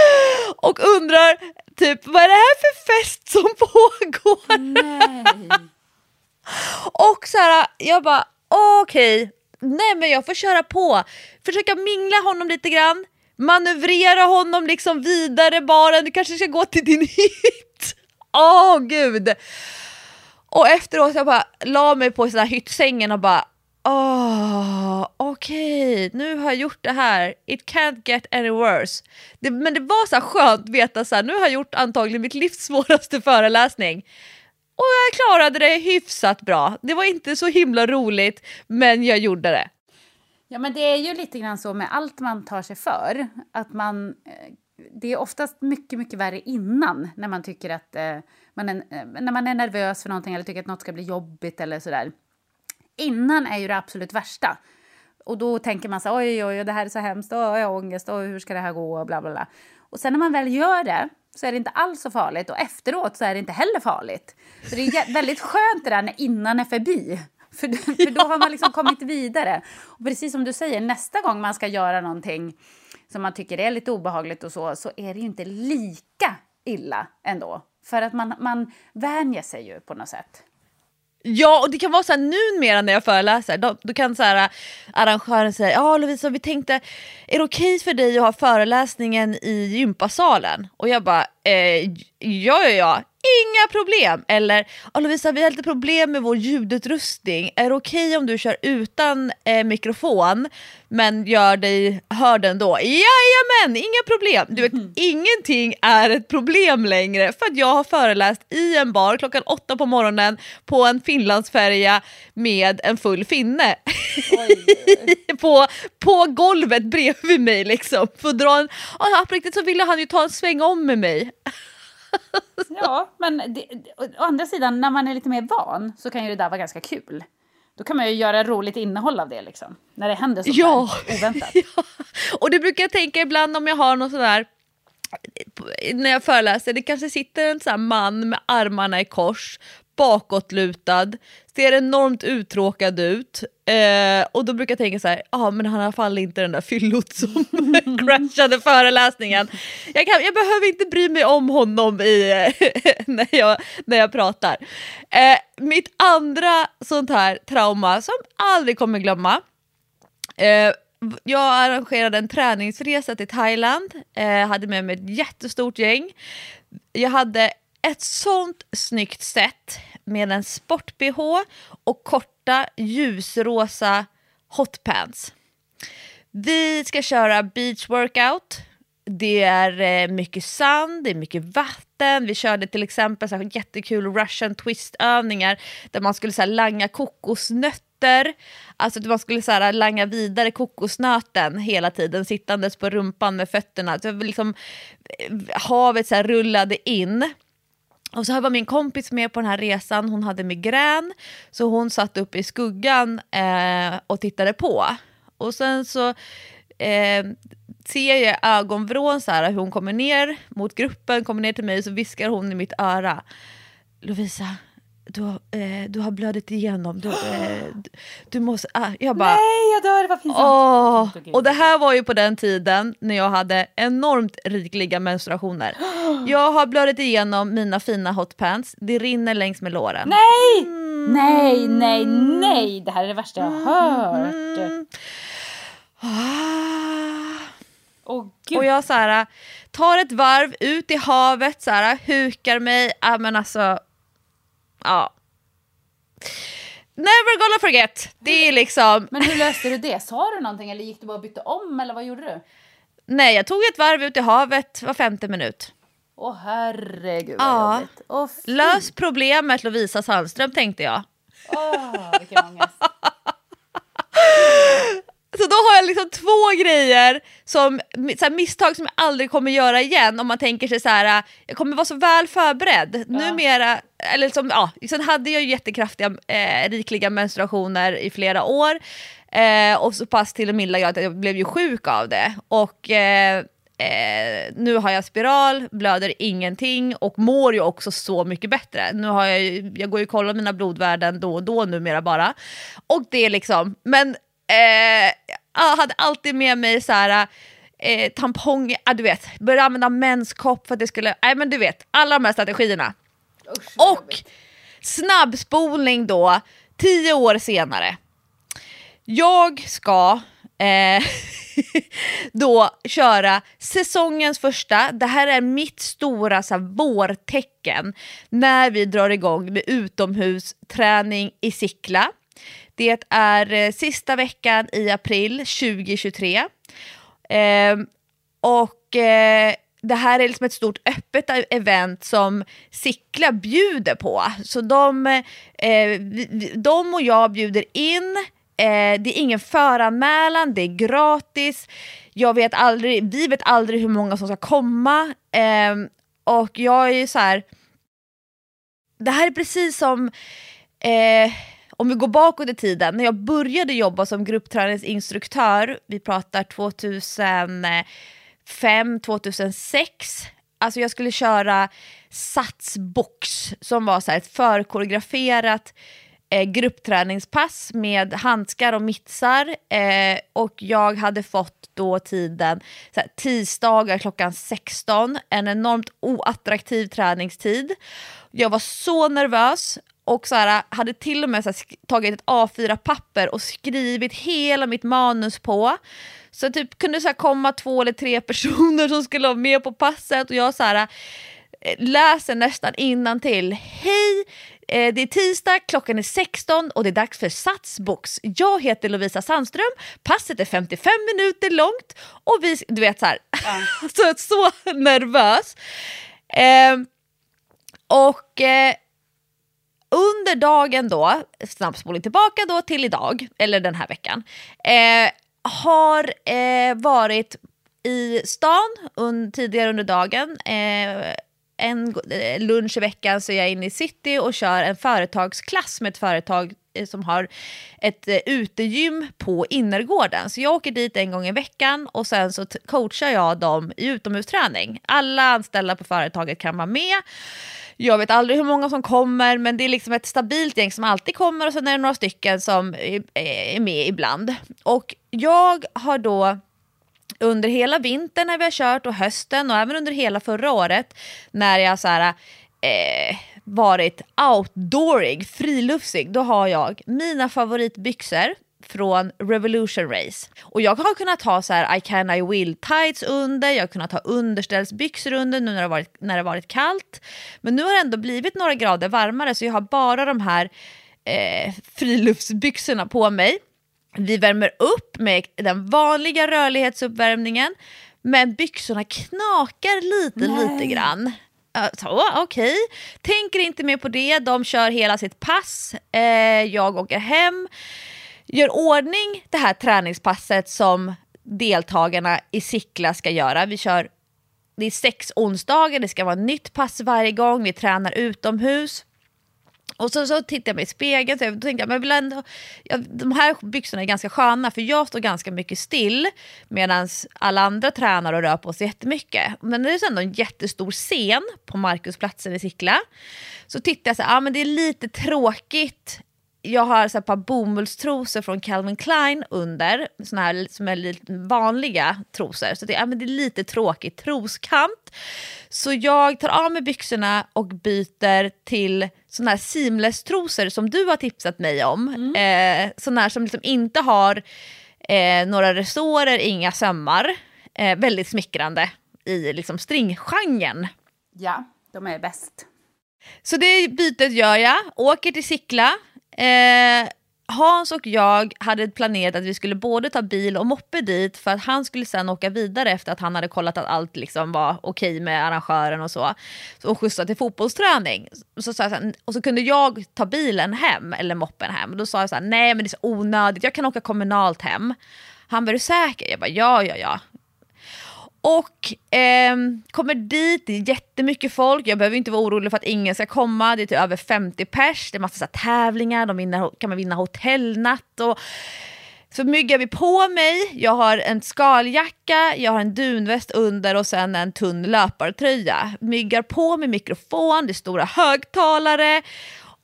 Och undrar typ vad är det här för fest som pågår? Nej. Och så här, jag bara okej, nej men jag får köra på. Försöka mingla honom lite grann, manövrera honom liksom vidare bara, du kanske ska gå till din hytt. Åh gud! Och efteråt jag bara la mig på sån här hyttsängen och bara Åh, okej, nu har jag gjort det här. It can't get any worse. Det, men det var så skönt att veta så här, nu har jag gjort antagligen mitt livs svåraste föreläsning. Och jag klarade det hyfsat bra. Det var inte så himla roligt, men jag gjorde det. Ja, men det är ju lite grann så med allt man tar sig för. Att man, eh, det är oftast mycket, mycket värre innan när man tycker att eh, man är, eh, när man är nervös för någonting eller tycker att något ska bli jobbigt eller sådär. Innan är ju det absolut värsta. Och då tänker man så här, oj, oj, det här är så hemskt, oj, jag har ångest, oj, hur ska det här gå, och bla, bla, bla. Och sen när man väl gör det så är det inte alls så farligt och efteråt så är det inte heller farligt. Så det är väldigt skönt det där när innan är förbi. För, för då har man liksom kommit vidare. Och precis som du säger, nästa gång man ska göra någonting som man tycker är lite obehagligt och så, så är det ju inte lika illa ändå. För att man, man vänjer sig ju på något sätt. Ja, och det kan vara så här numera när jag föreläser, då, då kan så här, arrangören säga ja Lovisa vi tänkte, är det okej okay för dig att ha föreläsningen i gympasalen? Och jag bara, eh, ja ja ja, inga problem! Eller Lovisa vi har lite problem med vår ljudutrustning, är det okej okay om du kör utan eh, mikrofon men gör dig hörd ändå? Jajamän, inga problem! Du vet, mm. ingenting är ett problem längre för att jag har föreläst i en bar klockan åtta på morgonen på en Finlandsfärja med en full finne. på, på golvet bredvid mig liksom. För att dra en, ja, på riktigt så ville han ju ta en sväng om med mig. ja, men det, å andra sidan, när man är lite mer van så kan ju det där vara ganska kul. Då kan man ju göra roligt innehåll av det, liksom, när det händer så ja. oväntat. ja, och det brukar jag tänka ibland om jag har något sådär när jag föreläser, det kanske sitter en sån man med armarna i kors bakåtlutad, ser enormt uttråkad ut. Eh, och då brukar jag tänka så här, ja ah, men han har i alla fall inte den där fyllot som crashade föreläsningen. Jag, kan, jag behöver inte bry mig om honom i, när, jag, när jag pratar. Eh, mitt andra sånt här trauma som aldrig kommer glömma, eh, jag arrangerade en träningsresa till Thailand, eh, hade med mig ett jättestort gäng. Jag hade ett sånt snyggt set med en sport-bh och korta ljusrosa hotpants. Vi ska köra beach workout. Det är eh, mycket sand, det är mycket vatten. Vi körde till exempel så här jättekul russian twist-övningar där man skulle så här, langa kokosnötter. Alltså att man skulle så här, langa vidare kokosnöten hela tiden sittandes på rumpan med fötterna. Så liksom, eh, havet så här, rullade in. Och så var min kompis med på den här resan, hon hade migrän, så hon satt uppe i skuggan eh, och tittade på. Och sen så eh, ser jag ögonvrån så här, hur hon kommer ner mot gruppen, kommer ner till mig, så viskar hon i mitt öra. Lovisa, du, eh, du har blödit igenom. Du, eh, du, måste... Ah. Jag bara... Nej, jag dör, vad pinsamt. Åh, och det här var ju på den tiden när jag hade enormt rikliga menstruationer. Jag har blödit igenom mina fina hotpants, det rinner längs med låren. Nej! Mm. Nej, nej, nej! Det här är det värsta jag har hört. Mm. Ah. Oh, och jag så här, tar ett varv ut i havet, så här, hukar mig. Ah, men alltså, ja. Never gonna forget! Det är liksom... Men hur löste du det? Sa du någonting eller gick du bara och bytte om eller vad gjorde du? Nej, jag tog ett varv ut i havet var femte minut. Åh oh, herregud vad ja. jobbigt. Oh, Lös problemet Lovisa Sandström tänkte jag. Åh, oh, vilken ångest. Så då har jag liksom två grejer, som, så här, misstag som jag aldrig kommer göra igen om man tänker sig så här, jag kommer vara så väl förberedd. Ja. Numera, eller som, ja, sen hade jag ju jättekraftiga, eh, rikliga menstruationer i flera år. Eh, och så pass till och med att jag blev ju sjuk av det. Och eh, Eh, nu har jag spiral, blöder ingenting och mår ju också så mycket bättre. Nu har jag, jag går ju och kollar mina blodvärden då och då numera bara. Och det är liksom, men eh, hade alltid med mig så här, eh, tampong, ah, du vet, började använda menskopp för att det skulle, nej men du vet, alla de här strategierna. Usch, och snabbspolning då, tio år senare. jag ska eh, då köra säsongens första, det här är mitt stora så här, vårtecken när vi drar igång med utomhusträning i Sickla. Det är eh, sista veckan i april 2023. Eh, och eh, det här är liksom ett stort öppet e-, event som Sickla bjuder på. Så de, eh, de och jag bjuder in, eh, det är ingen föranmälan, det är gratis. Jag vet aldrig, vi vet aldrig hur många som ska komma. Eh, och jag är ju så här, det här är precis som eh, om vi går bakåt i tiden, när jag började jobba som gruppträningsinstruktör, vi pratar 2005, 2006, alltså jag skulle köra satsbox som var så här ett förkoreograferat eh, gruppträningspass med handskar och mittsar eh, och jag hade fått då tiden så här, tisdagar klockan 16, en enormt oattraktiv träningstid. Jag var så nervös och så här, hade till och med här, tagit ett A4-papper och skrivit hela mitt manus på. Så typ kunde så här, komma två eller tre personer som skulle vara med på passet och jag så här, eh, läser nästan innan till. Hej! Eh, det är tisdag, klockan är 16 och det är dags för Satsbox. Jag heter Lovisa Sandström, passet är 55 minuter långt och vi, du vet så här, ja. så, så nervös. Eh, och eh, under dagen då, snabbspoling tillbaka då till idag, eller den här veckan, eh, har eh, varit i stan un, tidigare under dagen. Eh, en eh, lunch i veckan så är jag inne i city och kör en företagsklass med ett företag eh, som har ett eh, utegym på innergården. Så jag åker dit en gång i veckan och sen så coachar jag dem i utomhusträning. Alla anställda på företaget kan vara med. Jag vet aldrig hur många som kommer, men det är liksom ett stabilt gäng som alltid kommer och sen är det några stycken som eh, är med ibland. Och jag har då under hela vintern när vi har kört och hösten och även under hela förra året när jag så här, eh, varit outdoorig, friluftsig, då har jag mina favoritbyxor från Revolution Race. Och jag har kunnat ha så här I can I will tights under, jag har kunnat ha underställsbyxor under nu när det varit, när det varit kallt. Men nu har det ändå blivit några grader varmare så jag har bara de här eh, friluftsbyxorna på mig. Vi värmer upp med den vanliga rörlighetsuppvärmningen men byxorna knakar lite, Nej. lite grann. Okej, okay. tänker inte mer på det. De kör hela sitt pass. Eh, jag åker hem gör ordning det här träningspasset som deltagarna i Sickla ska göra. Vi kör, det är sex onsdagar, det ska vara nytt pass varje gång, vi tränar utomhus. Och så, så tittade jag mig i spegeln och tänkte jag, men vill ändå, ja, de här byxorna är ganska sköna för jag står ganska mycket still medan alla andra tränar och rör på sig jättemycket. Men det är ändå en jättestor scen på Markusplatsen i Sickla. Så tittade jag så här, ah, men det är lite tråkigt jag har så ett par bomullstrosor från Calvin Klein under, såna här som är lite vanliga trosor. Så det, ja, men det är lite tråkigt troskant. Så jag tar av mig byxorna och byter till såna här seamless-trosor som du har tipsat mig om. Mm. Eh, såna här som liksom inte har eh, några resårer, inga sömmar. Eh, väldigt smickrande i liksom stringgenren. Ja, de är bäst. Så det bytet gör jag, åker till Sickla, Eh, Hans och jag hade planerat att vi skulle både ta bil och moppe dit för att han skulle sen åka vidare efter att han hade kollat att allt liksom var okej med arrangören och så. Och skjutsa till fotbollsträning. Så, så, här, och så kunde jag ta bilen hem, eller moppen hem. Och då sa jag så här, nej men det är så onödigt, jag kan åka kommunalt hem. Han var du säker? Jag bara ja, ja, ja. Och eh, kommer dit, det är jättemycket folk, jag behöver inte vara orolig för att ingen ska komma, det är typ över 50 pers, det är massa så tävlingar, de vinner, kan man vinna hotellnatt och så myggar vi på mig, jag har en skaljacka, jag har en dunväst under och sen en tunn löpartröja. Myggar på med mikrofon, det är stora högtalare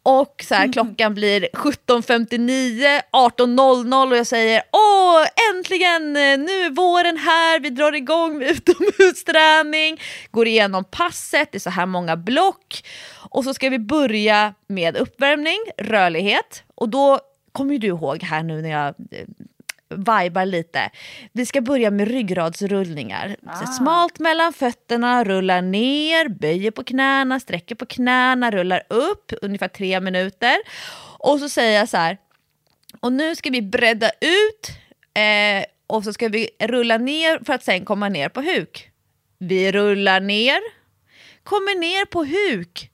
och så här, mm. klockan blir 17.59, 18.00 och jag säger åh äntligen, nu är våren här, vi drar igång med utomhusträning, går igenom passet, det är så här många block. Och så ska vi börja med uppvärmning, rörlighet. Och då kommer ju du ihåg här nu när jag eh, vibar lite. Vi ska börja med ryggradsrullningar. Så smalt mellan fötterna, rullar ner, böjer på knäna, sträcker på knäna, rullar upp ungefär tre minuter. Och så säger jag så här, och nu ska vi bredda ut eh, och så ska vi rulla ner för att sen komma ner på huk. Vi rullar ner, kommer ner på huk.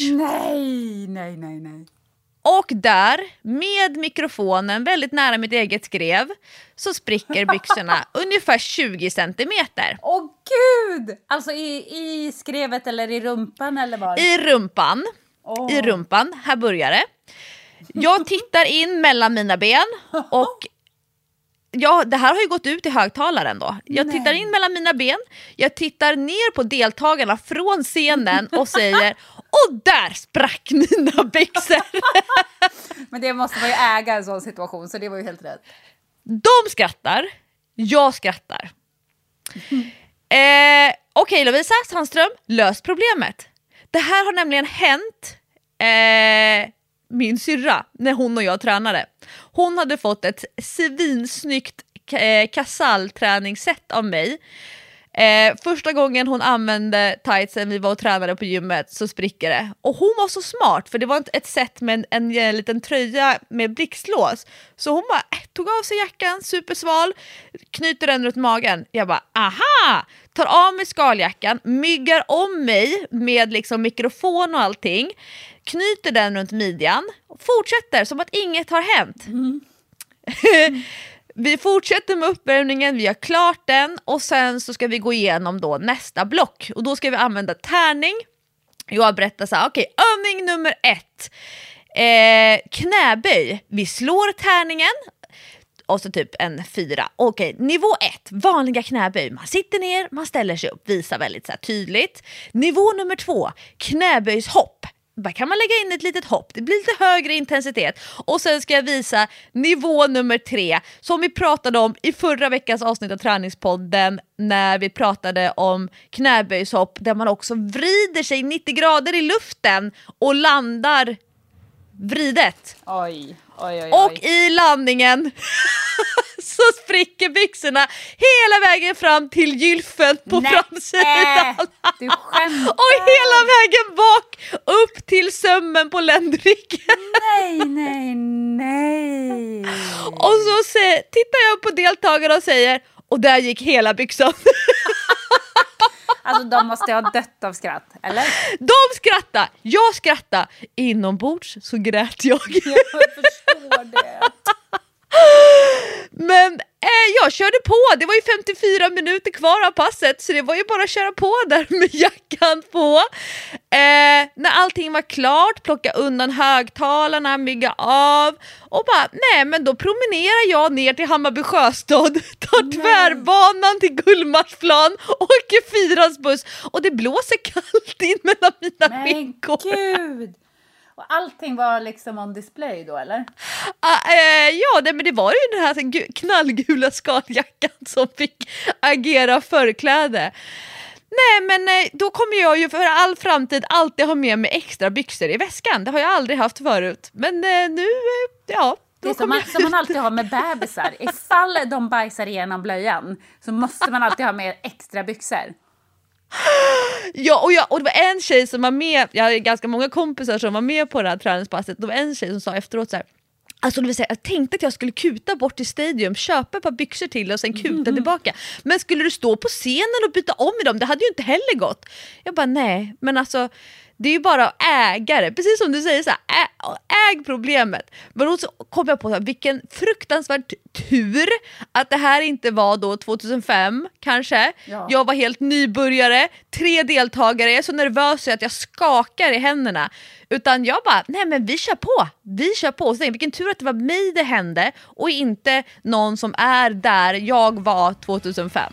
Nej, nej, nej, nej. Och där, med mikrofonen väldigt nära mitt eget skrev, så spricker byxorna ungefär 20 centimeter. Åh gud! Alltså i, i skrevet eller i rumpan eller var? I rumpan, Åh. i rumpan, här börjar det. Jag tittar in mellan mina ben och Ja, det här har ju gått ut i högtalaren då. Jag tittar in mellan mina ben, jag tittar ner på deltagarna från scenen och säger och där sprack mina byxor! Men det måste man ju äga en sån situation, så det var ju helt rätt. De skrattar, jag skrattar. Eh, Okej Lovisa Sandström, lös problemet. Det här har nämligen hänt eh, min syrra när hon och jag tränade. Hon hade fått ett svinsnyggt eh, kasallträningssätt av mig. Eh, första gången hon använde tightsen vi var och tränade på gymmet så spricker det. Och hon var så smart för det var ett- ett set med en, en, en liten tröja med blixtlås. Så hon bara eh, tog av sig jackan, supersval, knyter den runt magen. Jag bara aha! Tar av mig skaljackan, myggar om mig med liksom mikrofon och allting, knyter den runt midjan, fortsätter som att inget har hänt. Vi fortsätter med uppvärmningen, vi har klart den och sen så ska vi gå igenom då nästa block och då ska vi använda tärning. Jag berättar så här, okej, övning nummer ett. Eh, knäböj. Vi slår tärningen och så typ en fyra. Okej, nivå ett, vanliga knäböj. Man sitter ner, man ställer sig upp, visar väldigt så tydligt. Nivå nummer två, knäböjshopp. Där kan man lägga in ett litet hopp, det blir lite högre intensitet. Och sen ska jag visa nivå nummer tre, som vi pratade om i förra veckans avsnitt av Träningspodden, när vi pratade om knäböjshopp, där man också vrider sig 90 grader i luften och landar vridet. Oj, oj, oj. Och i landningen så spricker byxorna hela vägen fram till gylfen på Nej, framsidan. Du skämtar! Och hela vägen bak upp till sömmen på ländryggen. Nej, nej, nej. Och så se, tittar jag på deltagarna och säger och där gick hela byxan. Alltså de måste ha dött av skratt, eller? De skrattade, jag skrattade. Inombords så grät jag. Jag förstår det. Men eh, jag körde på, det var ju 54 minuter kvar av passet så det var ju bara att köra på där med jackan på. Eh, när allting var klart, plocka undan högtalarna, mygga av och bara nej men då promenerar jag ner till Hammarby sjöstad, tar tvärbanan till Gullmarsplan, åker Fyrans buss och det blåser kallt in mellan mina Men skinkor. gud! Och allting var liksom on display då, eller? Ah, eh, ja, det, men det var ju den här gu- knallgula skaljackan som fick agera förkläde. Nej, men eh, då kommer jag ju för all framtid alltid ha med mig extra byxor i väskan. Det har jag aldrig haft förut. Men eh, nu, eh, ja. Det är som man, som man alltid har med bebisar. Ifall de bajsar igenom blöjan så måste man alltid ha med extra byxor. Ja, och, jag, och det var en tjej som var med, jag hade ganska många kompisar som var med på det här träningspasset, det var en tjej som sa efteråt så här. Alltså det vill säga, jag tänkte att jag skulle kuta bort till Stadium, köpa ett par byxor till och sen kuta tillbaka. Men skulle du stå på scenen och byta om i dem, det hade ju inte heller gått. Jag bara nej, men alltså det är ju bara att äga det. Precis som du säger, så här, äg problemet. Men då så kom jag på så här, vilken fruktansvärd tur att det här inte var då 2005 kanske. Ja. Jag var helt nybörjare, tre deltagare, jag är så nervös att jag skakar i händerna. Utan jag bara, nej men vi kör på, vi kör på. Så tänkte vilken tur att det var mig det hände och inte någon som är där jag var 2005.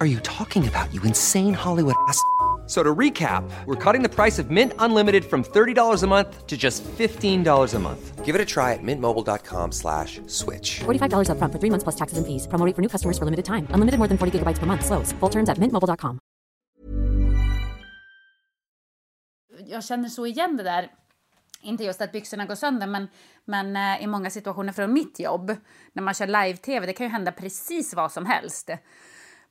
are you talking about, you insane Hollywood ass? So to recap, we're cutting the price of Mint Unlimited from $30 a month to just $15 a month. Give it a try at mintmobile.com slash switch. $45 upfront for three months plus taxes and fees. Promo rate for new customers for limited time. Unlimited more than 40 gigabytes per month. Slows. Full terms at mintmobile.com. jag känner så igen det där. Inte just att byxorna går sönder, men, men eh, i många situationer från mitt jobb, när man kör live-tv, det kan ju hända precis vad som helst.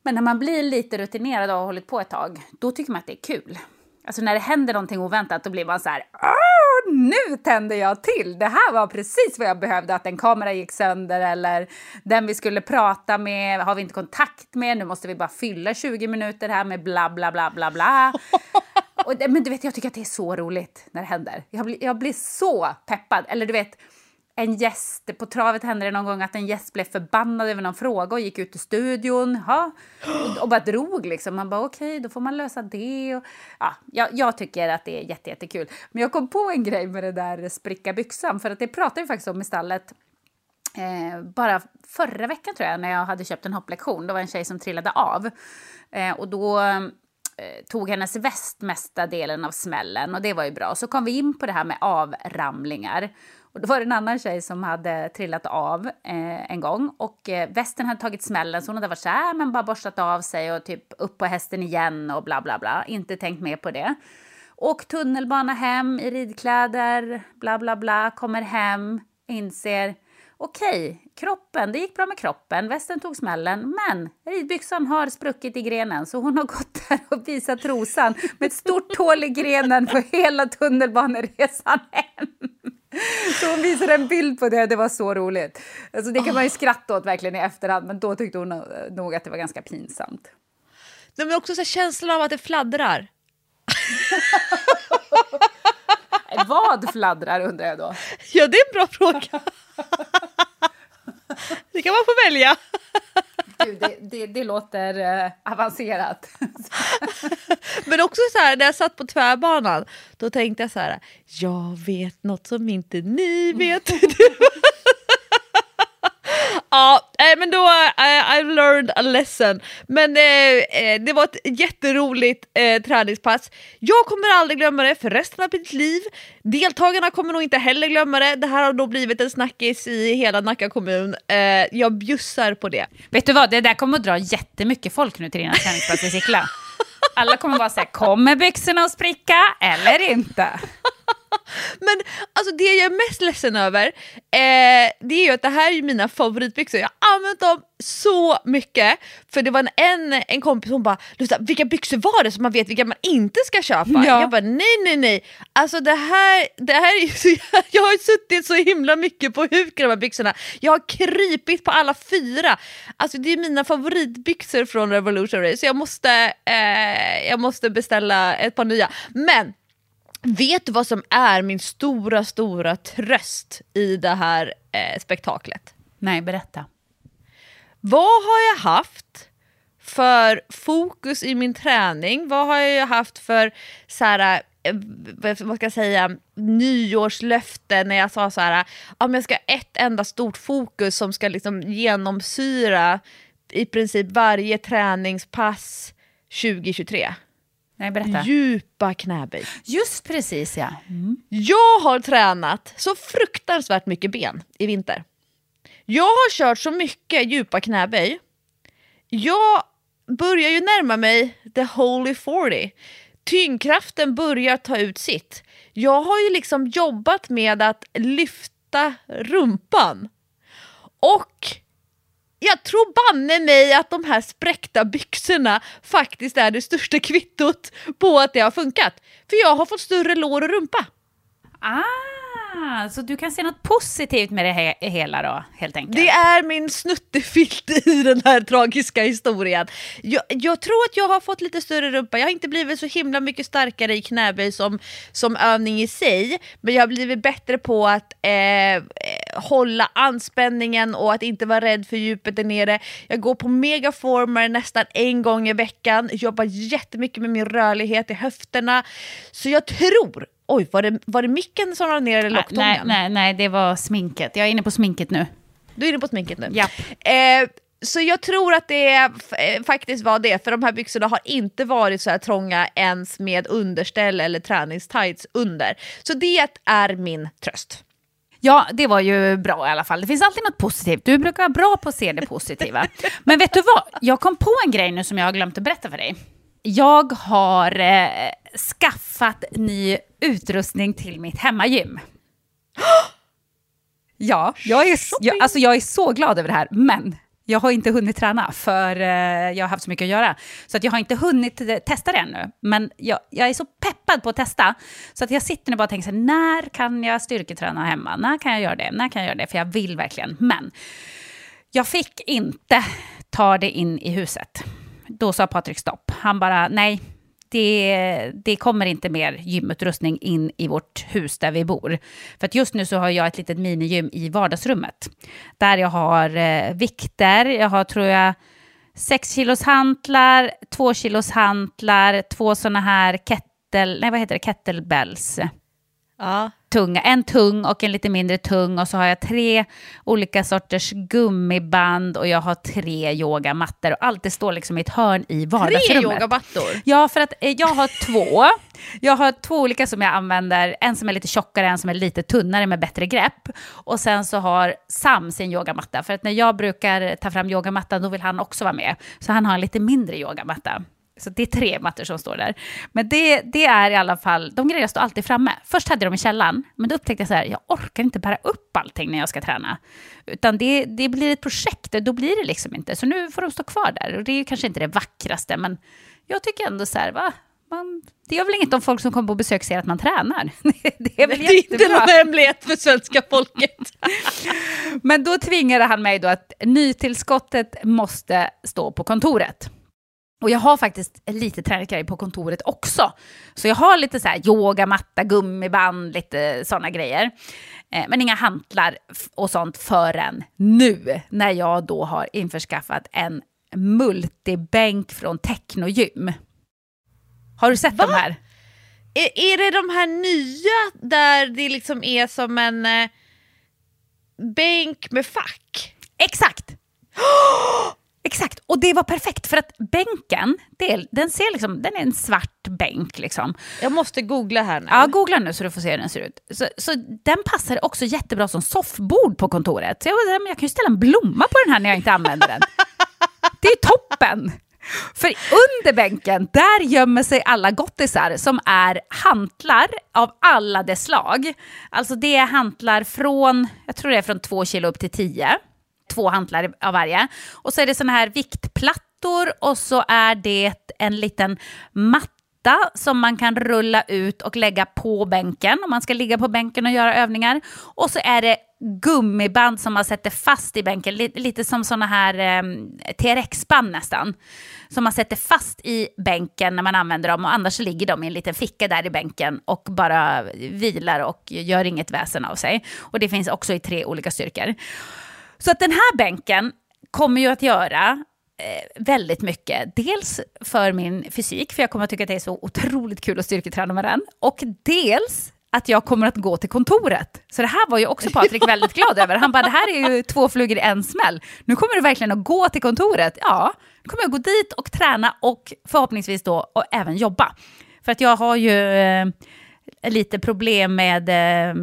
Men när man blir lite rutinerad och har hållit på ett tag, då tycker man att det är kul. Alltså när det händer någonting oväntat, då blir man så här, "Åh, nu tänder jag till! Det här var precis vad jag behövde, att en kamera gick sönder eller den vi skulle prata med har vi inte kontakt med, nu måste vi bara fylla 20 minuter här med bla bla bla bla bla. Och men du vet, jag tycker att det är så roligt när det händer. Jag blir, jag blir så peppad. Eller du vet, en gäst, på travet hände det någon gång att en gäst blev förbannad över någon fråga och gick ut ur studion ja, och, och bara drog liksom. Man bara okej, okay, då får man lösa det. Och, ja, jag, jag tycker att det är jätte, jättekul. Men jag kom på en grej med det där spricka byxan, för att det pratade vi faktiskt om i stallet Eh, bara förra veckan tror jag, när jag hade köpt en hopplektion, då var en tjej som trillade av. Eh, och då eh, tog hennes väst mesta delen av smällen och det var ju bra. Så kom vi in på det här med avramlingar. Och då var det en annan tjej som hade trillat av eh, en gång och eh, västen hade tagit smällen så hon hade varit så här, äh, men bara borstat av sig och typ upp på hästen igen och bla bla bla. Inte tänkt mer på det. Och tunnelbana hem i ridkläder, bla bla bla, kommer hem, inser okej, kroppen, det gick bra med kroppen, västen tog smällen, men ridbyxan har spruckit i grenen så hon har gått där och visat trosan med ett stort hål i grenen på hela tunnelbaneresan hem. Så hon visade en bild på det, det var så roligt. Alltså det kan man ju skratta åt verkligen i efterhand, men då tyckte hon nog att det var ganska pinsamt. Nej, men också så känslan av att det fladdrar. Vad fladdrar undrar jag då? Ja, det är en bra fråga. det kan man få välja. Gud, det, det, det låter eh, avancerat. Men också så här, när jag satt på tvärbanan, då tänkte jag så här, jag vet något som inte ni vet. Ja, eh, men då eh, I, I learned a lesson. Men eh, eh, det var ett jätteroligt eh, träningspass. Jag kommer aldrig glömma det för resten av mitt liv. Deltagarna kommer nog inte heller glömma det. Det här har nog blivit en snackis i hela Nacka kommun. Eh, jag bjussar på det. Vet du vad, det där kommer att dra jättemycket folk nu till dina träningspass i Sickla. Alla kommer vara så här, kommer byxorna att spricka eller inte? Men alltså det jag är mest ledsen över, eh, det är ju att det här är mina favoritbyxor. Jag har använt dem så mycket. För det var en, en kompis som bara, vilka byxor var det så man vet vilka man inte ska köpa? Ja. Jag bara, nej nej nej. Alltså det här, det här är så, jag har suttit så himla mycket på huk i de här byxorna. Jag har krypit på alla fyra. Alltså det är mina favoritbyxor från Revolution Race så jag måste, eh, jag måste beställa ett par nya. Men Vet du vad som är min stora, stora tröst i det här eh, spektaklet? Nej, berätta. Vad har jag haft för fokus i min träning? Vad har jag haft för så här, eh, vad ska jag säga, nyårslöfte när jag sa så här, om jag ska ha ett enda stort fokus som ska liksom genomsyra i princip varje träningspass 2023. Nej, berätta. Djupa knäböj. Just precis ja. Mm. Jag har tränat så fruktansvärt mycket ben i vinter. Jag har kört så mycket djupa knäböj. Jag börjar ju närma mig the holy 40. Tyngdkraften börjar ta ut sitt. Jag har ju liksom jobbat med att lyfta rumpan. Och jag tror banne mig att de här spräckta byxorna faktiskt är det största kvittot på att det har funkat. För jag har fått större lår och rumpa. Ah, så du kan se något positivt med det he hela då, helt enkelt? Det är min snuttefilt i den här tragiska historien. Jag, jag, tror att jag har fått lite större rumpa. Jag har inte blivit så himla mycket starkare i knäböj som, som övning i sig, men jag har blivit bättre på att eh, hålla anspänningen och att inte vara rädd för djupet där nere. Jag går på megaformer nästan en gång i veckan, jobbar jättemycket med min rörlighet i höfterna. Så jag tror Oj, var det, var det micken som rann ner eller locktången? Nej, nej, nej, det var sminket. Jag är inne på sminket nu. Du är inne på sminket nu? Ja. Eh, så jag tror att det eh, faktiskt var det, för de här byxorna har inte varit så här trånga ens med underställ eller träningstights under. Så det är min tröst. Ja, det var ju bra i alla fall. Det finns alltid något positivt. Du brukar vara bra på att se det positiva. Men vet du vad? Jag kom på en grej nu som jag har glömt att berätta för dig. Jag har eh, skaffat ny utrustning till mitt hemmagym. Ja, jag är, jag, alltså jag är så glad över det här, men jag har inte hunnit träna för eh, jag har haft så mycket att göra. Så att jag har inte hunnit eh, testa det ännu. Men jag, jag, är så peppad på att testa. Så att jag sitter nu bara och tänker så här, när kan jag styrketräna hemma? När kan jag göra det? När kan jag göra det? För jag vill verkligen. Men jag fick inte ta det in i huset. Då sa Patrik stopp. Han bara, nej, det, det kommer inte mer gymutrustning in i vårt hus där vi bor. För att just nu så har jag ett litet minigym i vardagsrummet. Där jag har eh, vikter, jag har tror jag 6 kilos hantlar, 2 kilos hantlar, två sådana här kettle, nej vad heter det, kettlebells. Ja. Tunga, en tung och en lite mindre tung och så har jag tre olika sorters gummiband och jag har tre yogamattor och allt det står liksom i ett hörn i vardagsrummet. Tre yogamattor? Ja, för att eh, jag har två. Jag har två olika som jag använder, en som är lite tjockare, en som är lite tunnare med bättre grepp. Och sen så har Sam sin yogamatta, för att när jag brukar ta fram yogamattan då vill han också vara med. Så han har en lite mindre yogamatta. Så det är tre mattor som står där. Men det, det är i alla fall, de grejerna står alltid framme. Först hade jag dem i källaren, men då upptäckte jag så här, jag orkar inte bära upp allting när jag ska träna. Utan det, det blir ett projekt, då blir det liksom inte. Så nu får de stå kvar där. Och det är kanske inte det vackraste, men jag tycker ändå så här, va? Man, det gör väl inget om folk som kommer på besök ser att man tränar. Det är väl Det är inte någon hemlighet för svenska folket. Men då tvingade han mig då att nytillskottet måste stå på kontoret. Och jag har faktiskt lite träningsgrejer på kontoret också. Så jag har lite så här yogamatta, gummiband, lite sådana grejer. Eh, men inga hantlar och sånt förrän nu, när jag då har införskaffat en multibänk från Technogym. Har du sett Va? de här? Är, är det de här nya där det liksom är som en eh, bänk med fack? Exakt! Exakt, och det var perfekt för att bänken, det den, ser liksom, den är en svart bänk. Liksom. Jag måste googla här nu. Ja, googla nu så du får se hur den ser ut. Så, så den passar också jättebra som soffbord på kontoret. Så jag, jag kan ju ställa en blomma på den här när jag inte använder den. Det är toppen! För under bänken, där gömmer sig alla gottisar som är hantlar av alla dess slag. Alltså det är hantlar från, jag tror det är från två kilo upp till tio två hantlar av varje. Och så är det såna här viktplattor och så är det en liten matta som man kan rulla ut och lägga på bänken om man ska ligga på bänken och göra övningar. Och så är det gummiband som man sätter fast i bänken, lite, lite som såna här eh, TRX-band nästan. Som man sätter fast i bänken när man använder dem och annars ligger de i en liten ficka där i bänken och bara vilar och gör inget väsen av sig. Och det finns också i tre olika styrkor. Så att den här bänken kommer ju att göra eh, väldigt mycket. Dels för min fysik, för jag kommer att tycka att det är så otroligt kul att styrketräna med den. Och dels att jag kommer att gå till kontoret. Så det här var ju också Patrik väldigt glad över. Han bara, det här är ju två flugor i en smäll. Nu kommer du verkligen att gå till kontoret. Ja, nu kommer jag gå dit och träna och förhoppningsvis då och även jobba. För att jag har ju eh, lite problem med eh,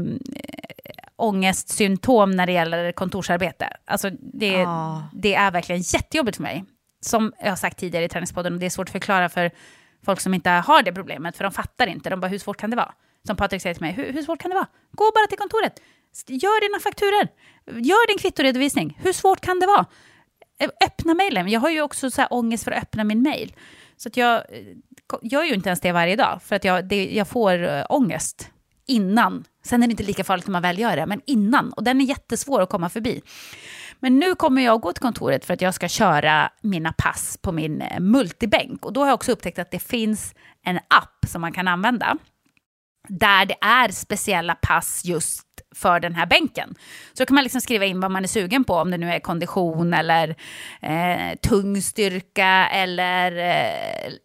ångestsymptom när det gäller kontorsarbete. Alltså det, Ah. det är verkligen jättejobbigt för mig. Som jag har sagt tidigare i Träningspodden, och det är svårt att förklara för folk som inte har det problemet, för de fattar inte. De bara, hur svårt kan det vara? Som Patrik säger till mig, hur, hur svårt kan det vara? Gå bara till kontoret, gör dina fakturer, gör din kvittoredovisning. Hur svårt kan det vara? Eh, Öppna mejlen. Jag har ju också så här ångest för att öppna min mejl. Så att jag eh, gör ju inte ens det varje dag, för att jag, det, jag får äh, ångest innan. Sen är det inte lika farligt när man väl gör det, men innan. Och den är jättesvår att komma förbi. Men nu kommer jag gå till kontoret för att jag ska köra mina pass på min eh, multibänk. Och då har jag också upptäckt att det finns en app som man kan använda. Där det är speciella pass just för den här bänken. Så då kan man liksom skriva in vad man är sugen på, om det nu är kondition eller eh, tung styrka eller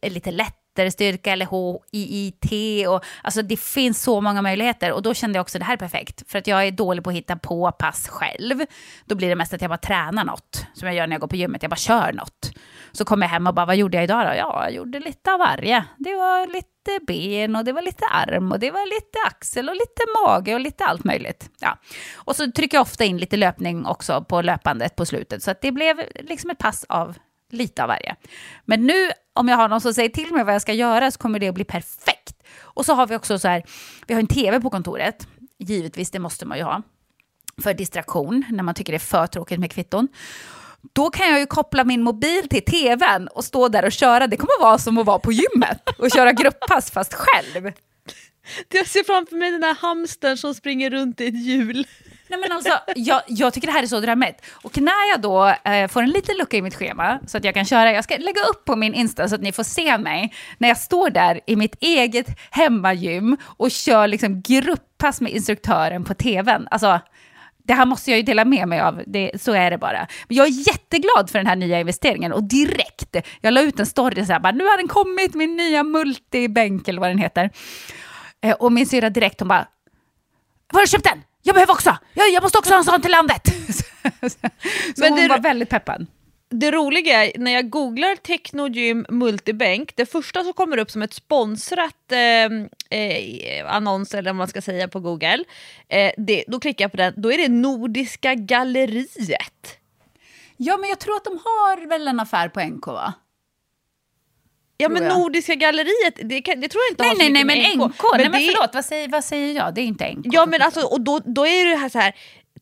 eh, lite lätt styrka eller HIIT. Och, alltså det finns så många möjligheter och då kände jag också det här är perfekt. För att jag är dålig på att hitta på pass själv. Då blir det mest att jag bara tränar något. Som jag gör när jag går på gymmet, jag bara kör något. Så kommer jag hem och bara, vad gjorde jag idag då? Ja, jag gjorde lite av varje. Det var lite ben och det var lite arm och det var lite axel och lite mage och lite allt möjligt. Ja. Och så trycker jag ofta in lite löpning också på löpandet på slutet. Så att det blev liksom ett pass av lite av varje. Men nu om jag har någon som säger till mig vad jag ska göra så kommer det att bli perfekt. Och så har vi också så här, vi har en tv på kontoret. Givetvis, det måste man ju ha. För distraktion, när man tycker det är för tråkigt med kvitton. Då kan jag ju koppla min mobil till tvn och stå där och köra. Det kommer vara som att vara på gymmet och köra grupppass fast själv. Jag ser framför mig den här hamstern som springer runt i ett hjul. Nej, men alltså, jag, jag tycker det här är så drömmigt. Och när jag då eh, får en liten lucka i mitt schema så att jag kan köra, jag ska lägga upp på min Insta så att ni får se mig när jag står där i mitt eget hemmagym och kör liksom grupppass med instruktören på tvn. Alltså, det här måste jag ju dela med mig av, det, så är det bara. Men jag är jätteglad för den här nya investeringen och direkt, jag la ut en story så här, bara, nu har den kommit, min nya multibänk eller vad den heter. Eh, och min syrra direkt, hon bara, var har du köpt den? Jag behöver också, jag, jag måste också ha en sån till landet. så Men hon det, var väldigt peppad. Det roliga är, när jag googlar Technogym multibänk, det första som kommer upp som ett sponsrat eh, eh, annons eller vad man ska säga på google, eh, det, då klickar jag på den, då är det Nordiska galleriet. Ja men jag tror att de har väl en affär på NK va? Ja men. Nordiska galleriet, det, kan, det tror jag inte nej, har så nej, mycket nej, men NK. NK. Nej men det... förlåt, vad säger, vad säger jag? Det är inte NK. Ja men alltså, och då, då är det här så här,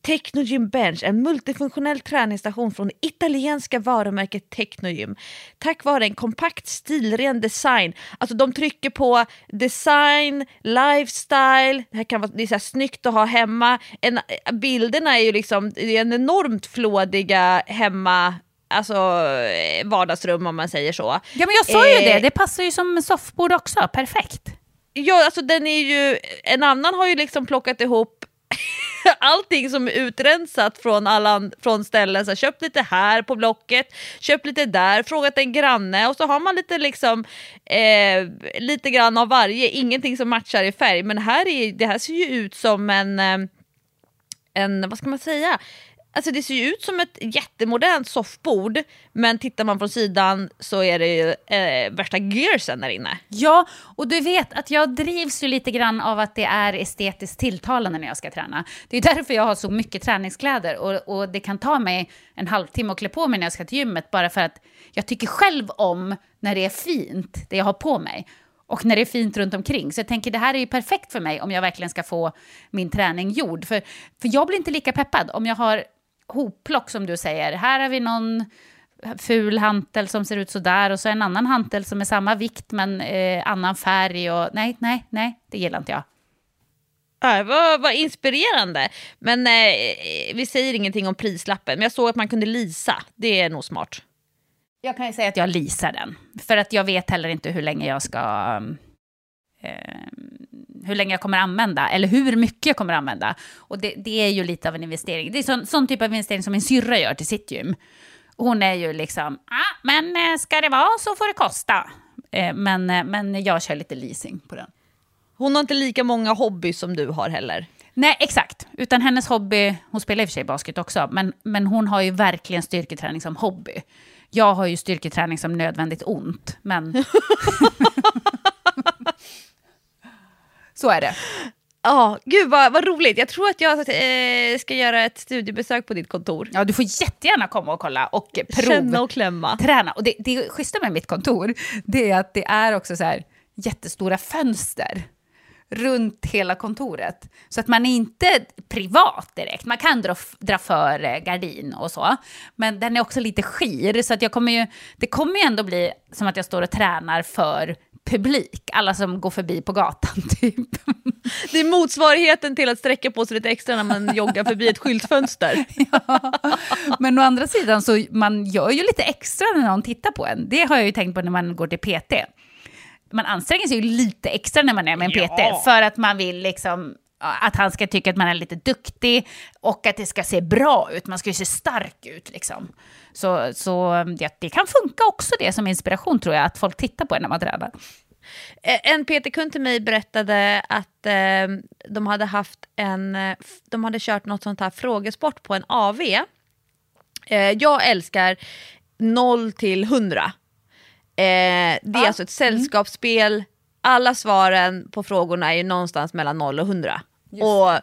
Technogym Bench, en multifunktionell träningsstation från det italienska varumärket Technogym. Tack vare en kompakt stilren design, alltså de trycker på design, lifestyle, det här kan vara det är så här snyggt att ha hemma. En, bilderna är ju liksom det är en enormt flådiga hemma alltså, eh, vardagsrum om man säger så. Ja men jag sa ju eh, det, det passar ju som soffbord också, perfekt. Ja alltså den är ju, en annan har ju liksom plockat ihop allting som är utrensat från, alla, från ställen. Så här, köpt lite här på Blocket, köpt lite där, frågat en granne och så har man lite liksom eh, lite grann av varje, ingenting som matchar i färg. Men här är, det här ser ju ut som en, eh, en vad ska man säga, Alltså det ser ju ut som ett jättemodernt soffbord, men tittar man från sidan så är det ju eh, värsta gearsen där inne. Ja, och du vet att jag drivs ju lite grann av att det är estetiskt tilltalande när jag ska träna. Det är därför jag har så mycket träningskläder och, och det kan ta mig en halvtimme att klä på mig när jag ska till gymmet, bara för att jag tycker själv om när det är fint, det jag har på mig och när det är fint runt omkring. Så jag tänker det här är ju perfekt för mig om jag verkligen ska få min träning gjord. För, för jag blir inte lika peppad om jag har hopplock som du säger. Här har vi någon ful hantel som ser ut så där och så en annan hantel som är samma vikt men eh, annan färg och nej, nej, nej, det gillar inte jag. Ja, vad, vad inspirerande. Men eh, vi säger ingenting om prislappen. Men jag såg att man kunde lisa. Det är nog smart. Jag kan ju säga att jag lisar den. För att jag vet heller inte hur länge jag ska eh, hur länge jag kommer använda, eller hur mycket jag kommer använda. Och det, det är ju lite av en investering. Det är sån, sån typ av investering som min syrra gör till sitt gym. Hon är ju liksom, ah, men eh, ska det vara så får det kosta. Eh, men, eh, men jag kör lite leasing på den. Hon har inte lika många hobbys som du har heller. Nej, exakt. Utan hennes hobby, hon spelar i och för sig basket också, men, men hon har ju verkligen styrketräning som hobby. Jag har ju styrketräning som nödvändigt ont, men... Så är det. Ja, oh, gud vad, vad roligt. Jag tror att jag eh, ska göra ett studiebesök på ditt kontor. Ja, du får jättegärna komma och kolla och prov. Känna och klämma. Träna. Och det, det schyssta med mitt kontor, det är att det är också så här jättestora fönster runt hela kontoret. Så att man är inte privat direkt. Man kan dra, dra för eh, gardin och så. Men den är också lite skir, så att jag kommer ju, det kommer ju ändå bli som att jag står och tränar för publik, alla som går förbi på gatan typ. Det är motsvarigheten till att sträcka på sig lite extra när man joggar förbi ett skyltfönster. Ja. Men å andra sidan så man gör ju lite extra när någon tittar på en. Det har jag ju tänkt på när man går till PT. Man anstränger sig ju lite extra när man är med en PT ja. för att man vill liksom att han ska tycka att man är lite duktig och att det ska se bra ut. Man ska ju se stark ut liksom. Så, så ja, det kan funka också det som inspiration tror jag, att folk tittar på en när man tränar. Eh, En PT-kund till mig berättade att eh, de hade haft en, eh, de hade kört något sånt här frågesport på en AV. Eh, jag älskar 0 till 100. Eh, det är alltså ett sällskapsspel, alla svaren på frågorna är någonstans mellan 0 och 100. Och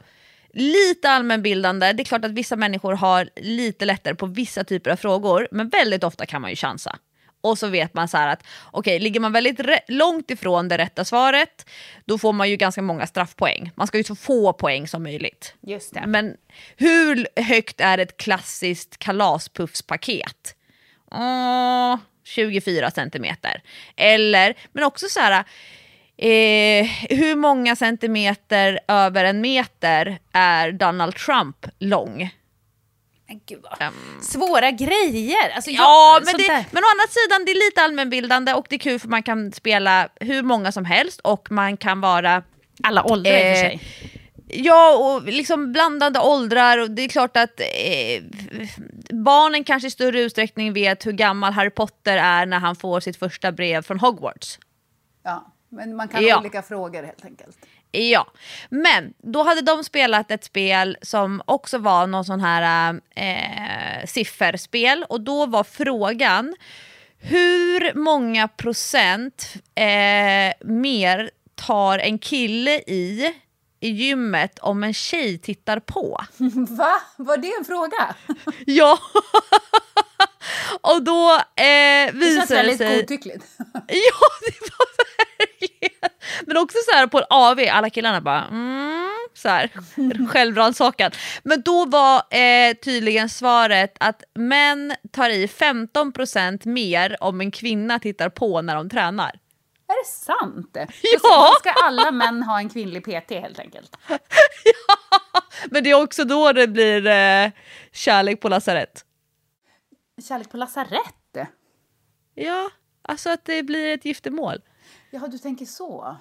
lite allmänbildande, det är klart att vissa människor har lite lättare på vissa typer av frågor, men väldigt ofta kan man ju chansa. Och så vet man så här att okej, ligger man väldigt långt ifrån det rätta svaret, då får man ju ganska många straffpoäng. Man ska ju så få poäng som möjligt. Just det. Men hur högt är ett klassiskt kalaspuffspaket? Åh, 24 centimeter. Eller, men också så här, eh, hur många centimeter över en meter är Donald Trump lång? Men gud vad svåra grejer. Alltså, Ja, jag- men, sånt det, men å andra sidan, det är lite allmänbildande och det är kul för man kan spela hur många som helst och man kan vara Alla åldrar i och för Eh, sig. Ja, och liksom blandade åldrar och det är klart att eh, barnen kanske i större utsträckning vet hur gammal Harry Potter är när han får sitt första brev från Hogwarts. Ja, men man kan Ja. ha olika frågor helt enkelt. Ja, men då hade de spelat ett spel som också var någon sån här eh, sifferspel och då var frågan hur många procent eh, mer tar en kille i i gymmet om en tjej tittar på? Va? Var det en fråga? Ja! och då eh, Det känns visar det väldigt sig... godtyckligt. Ja, det var verkligen. Men också så här på en AV, alla killarna bara mm, så här självrannsakan. Men då var eh, tydligen svaret att män tar i 15% mer om en kvinna tittar på när de tränar. Är det sant? Ja. Då ska alla män ha en kvinnlig PT helt enkelt. Men det är också då det blir eh, kärlek på lasarett. Kärlek på lasarett? Ja, alltså att det blir ett giftermål. Jaha, du tänker så.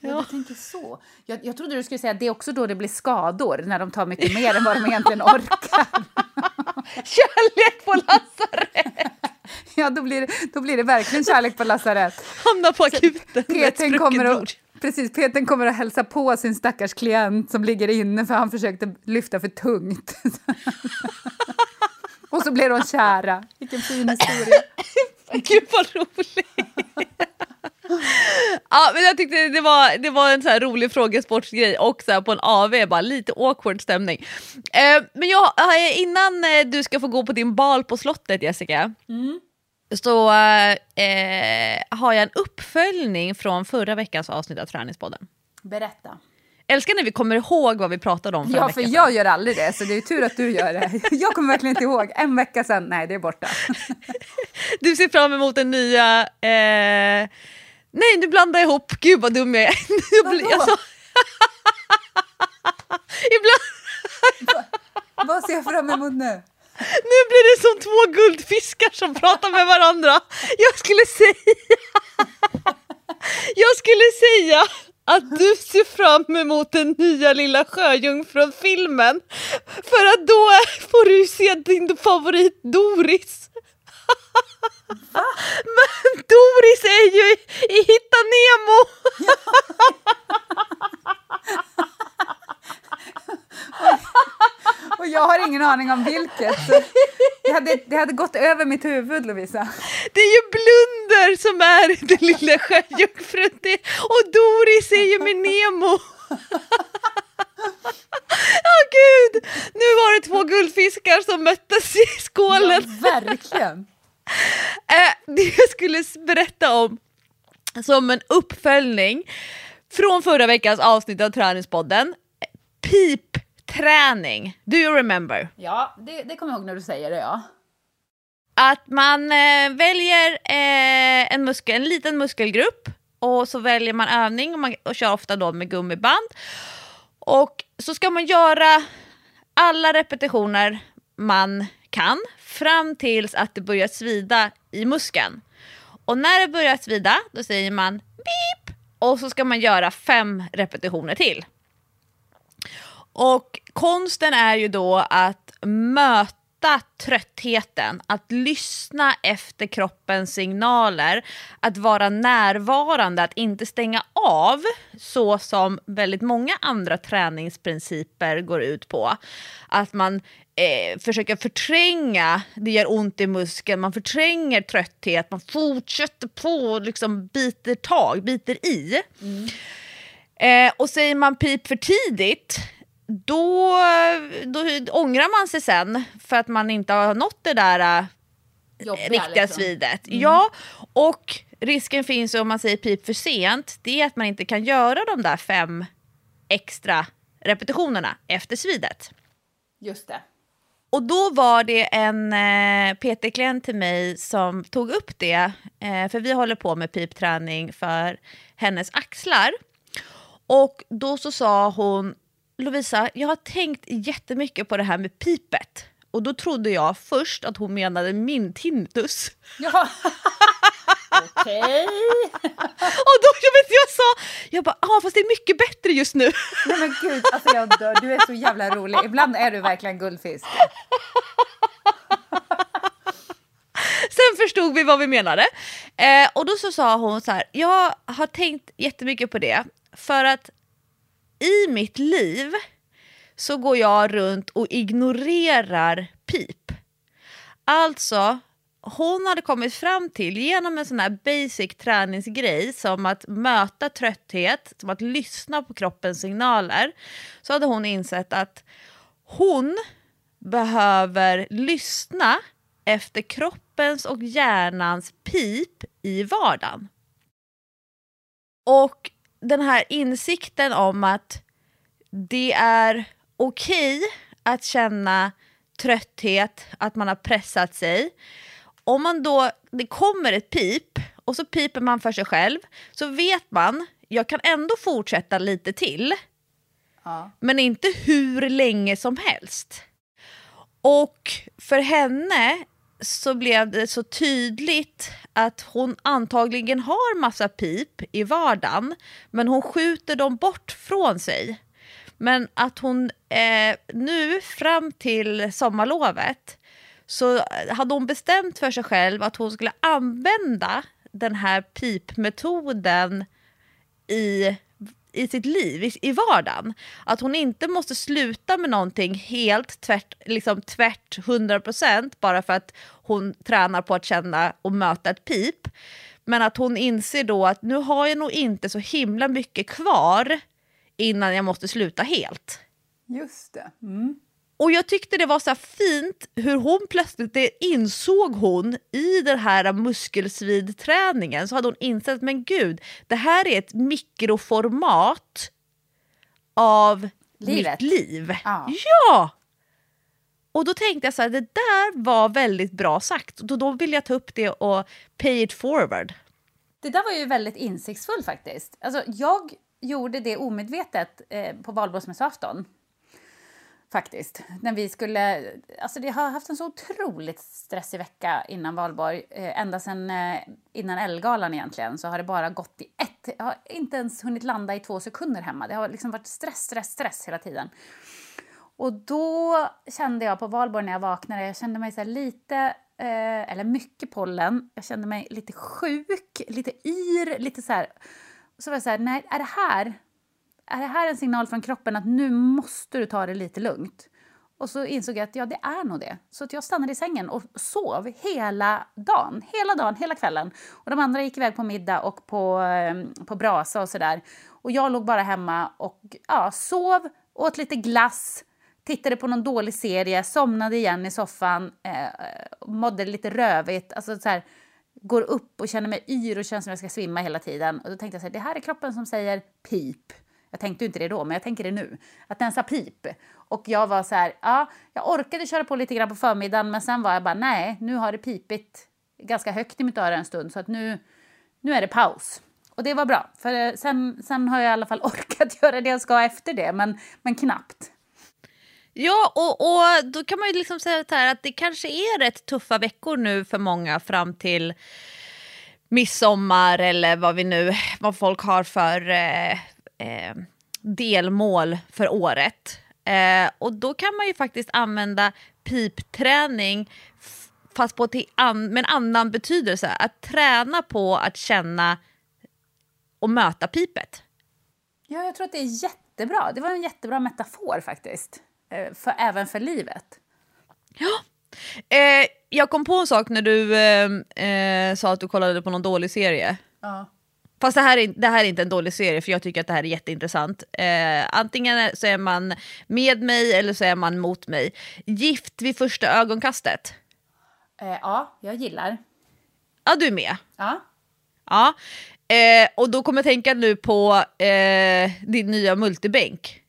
Ja, Ja. du tänker så. Jag, jag trodde du skulle säga att det är också då det blir skador, när de tar mycket mer än vad de egentligen orkar. Kärlek på lasarett! Ja, då blir, det, då blir det verkligen kärlek på lasarett. Hamnar på akuten Peten kommer, att, precis, Peten kommer att hälsa på sin stackars klient som ligger inne för han försökte lyfta för tungt. Och så blir de kära. Vilken fin historia. Gud vad roligt! ja, men jag tyckte det var, det var en så rolig frågesportsgrej och så på en AV, bara lite awkward stämning. Eh, men jag, eh, innan eh, du ska få gå på din bal på slottet Jessica, så eh, har jag en uppföljning från förra veckans avsnitt av Träningspodden. Berätta. Älskar när vi kommer ihåg vad vi pratade om förra Ja, för jag gör aldrig det, så det är tur att du gör det. Jag kommer verkligen inte ihåg. En vecka sedan, nej, det är borta. Du ser fram emot den nya... Eh... Nej, nu blandar jag ihop. Gud vad dum jag är. Jag sa- Ibland... Vad ser jag fram emot nu? Nu blir det som två guldfiskar som pratar med varandra. Jag skulle säga... Jag skulle säga att du ser fram emot den nya lilla sjöjungfrun-filmen. För att då får du se din favorit Doris. Men Doris är ju i, Hitta Nemo! Och jag har ingen aning om vilket. Det, hade, det hade gått över mitt huvud, Lovisa. Det är ju Blunder som är den lilla sjöjungfrun och Doris är ju med Nemo. Åh gud! Nu var det två guldfiskar som möttes i Ja, skålen. verkligen. Eh, det jag skulle berätta om som en uppföljning från förra veckans avsnitt av Träningspodden. Pipträning. Do you remember? Ja, det, det kommer jag ihåg när du säger det, ja. Att man eh, väljer eh, en, muskel, en liten muskelgrupp och så väljer man övning och, man, och kör ofta då med gummiband. Och så ska man göra alla repetitioner man kan fram tills att det börjar svida i muskeln. Och när det börjar svida då säger man beep och så ska man göra fem repetitioner till. Och konsten är ju då att möta tröttheten, att lyssna efter kroppens signaler, att vara närvarande, att inte stänga av så som väldigt många andra träningsprinciper går ut på. Att man eh, försöker förtränga, det gör ont i muskeln, man förtränger trötthet, man fortsätter på och liksom biter tag, biter i. Eh, och säger man pip för tidigt, då, då ångrar man sig sen för att man inte har nått det där äh, riktiga svidet. Ja, och risken finns om man säger pip för sent, det är att man inte kan göra de där fem extra repetitionerna efter svidet. Just det. Och då var det en eh, PT-klient till mig som tog upp det, eh, för vi håller på med pipträning för hennes axlar. Och då så sa hon, Lovisa, jag har tänkt jättemycket på det här med pipet. Och då trodde jag först att hon menade min tinnitus. Ja. Okej. Och då jag vet jag sa, jag bara, ah, fast det är mycket bättre just nu. Nej men gud, alltså jag dör. Du är så jävla rolig. Ibland är du verkligen guldfisk. Sen förstod vi vad vi menade. Eh, och då så sa hon så här, jag har tänkt jättemycket på det. För att i mitt liv så går jag runt och ignorerar pip. Alltså, hon hade kommit fram till genom en sån här basic träningsgrej som att möta trötthet, som att lyssna på kroppens signaler, så hade hon insett att hon behöver lyssna efter kroppens och hjärnans pip i vardagen. Och den här insikten om att det är okej att känna trötthet, att man har pressat sig. Om man då, det kommer ett pip och så piper man för sig själv så vet man, jag kan ändå fortsätta lite till. Ja. Men inte hur länge som helst. Och för henne så blev det så tydligt att hon antagligen har massa pip i vardagen men hon skjuter dem bort från sig. Men att hon eh, nu fram till sommarlovet så hade hon bestämt för sig själv att hon skulle använda den här pipmetoden i, i sitt liv, i, i vardagen. Att hon inte måste sluta med någonting helt tvärt, liksom tvärt 100% bara för att hon tränar på att känna och möta ett pip. Men att hon inser då att nu har jag nog inte så himla mycket kvar innan jag måste sluta helt. Just det. Mm. Och jag tyckte det var så fint hur hon plötsligt, det insåg hon i den här muskelsvidträningen så hade hon insett men gud, det här är ett mikroformat av Livet. mitt liv. Ja. ja! Och då tänkte jag så här, det där var väldigt bra sagt. Då, då vill jag ta upp det och pay it forward. Det där var ju väldigt insiktsfullt faktiskt. Alltså, jag gjorde det omedvetet eh, på valborgsmässoafton. Faktiskt. När vi skulle... Alltså det har haft en så otroligt stressig vecka innan valborg. Eh, ända sedan eh, innan Ellegalan egentligen så har det bara gått i ett... Jag har inte ens hunnit landa i två sekunder hemma. Det har liksom varit stress, stress, stress hela tiden. Och då kände jag på valborg när jag vaknade, jag kände mig så här lite, eh, eller mycket pollen. Jag kände mig lite sjuk, lite yr, lite så här. Och så var jag så här, nej, är det här, är det här en signal från kroppen att nu måste du ta det lite lugnt? Och så insåg jag att ja, det är nog det. Så att jag stannade i sängen och sov hela dagen. Hela dagen, hela kvällen. Och de andra gick iväg på middag och på, ehm, på brasa och sådär. Och jag låg bara hemma och ja, sov, åt lite glass, tittade på någon dålig serie, somnade igen i soffan, eh, mådde lite rövigt. Alltså så här, går upp och känner mig yr och känns som jag ska svimma hela tiden. Och då tänkte jag så här, det här är kroppen som säger pip. Jag tänkte inte det då, men jag tänker det nu. Att den sa pip. Och jag var så här, ja, jag orkade köra på lite grann på förmiddagen, men sen var jag bara, nej, nu har det pipit ganska högt i mitt öra en stund, så att nu, nu är det paus. Och det var bra, för eh, sen, sen har jag i alla fall orkat göra det jag ska efter det, men, men knappt. Ja, och, och då kan man ju liksom säga så här att det kanske är rätt tuffa veckor nu för många fram till midsommar eller vad vi nu, vad folk har för eh, eh, delmål för året. Eh, och då kan man ju faktiskt använda pipträning fast på he- an- med en annan betydelse. Att träna på att känna och möta pipet. Ja, jag tror att det är jättebra. Det var en jättebra metafor faktiskt. Eh, För, även för livet. Eh, jag kom på en sak när du eh, eh, sa att du kollade på någon dålig serie. Ja. Fast det här, är, det här är inte en dålig serie för jag tycker att det här är jätteintressant. Eh, antingen så är man med mig eller så är man mot mig. Gift vid första ögonkastet. Eh, ja, jag gillar. Ja, du är med. Ja. Ja. Eh, och då kommer jag tänka nu på eh, din nya multibänk.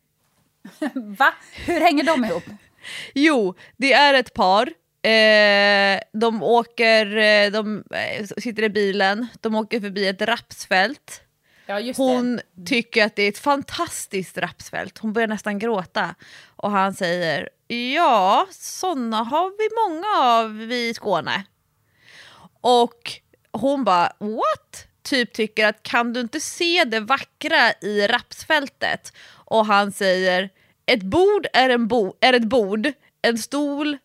Va? Hur hänger de ihop? Jo, det är ett par. Eh, de åker, eh, de eh, sitter i bilen, de åker förbi ett rapsfält. Ja, Hon tycker att det är ett fantastiskt rapsfält. Hon börjar nästan gråta. Och han säger, ja, sådana har vi många av i Skåne. Och hon bara, what? Typ tycker att kan du inte se det vackra i rapsfältet? Och han säger, ett bord är, en bo- är ett bord, en stol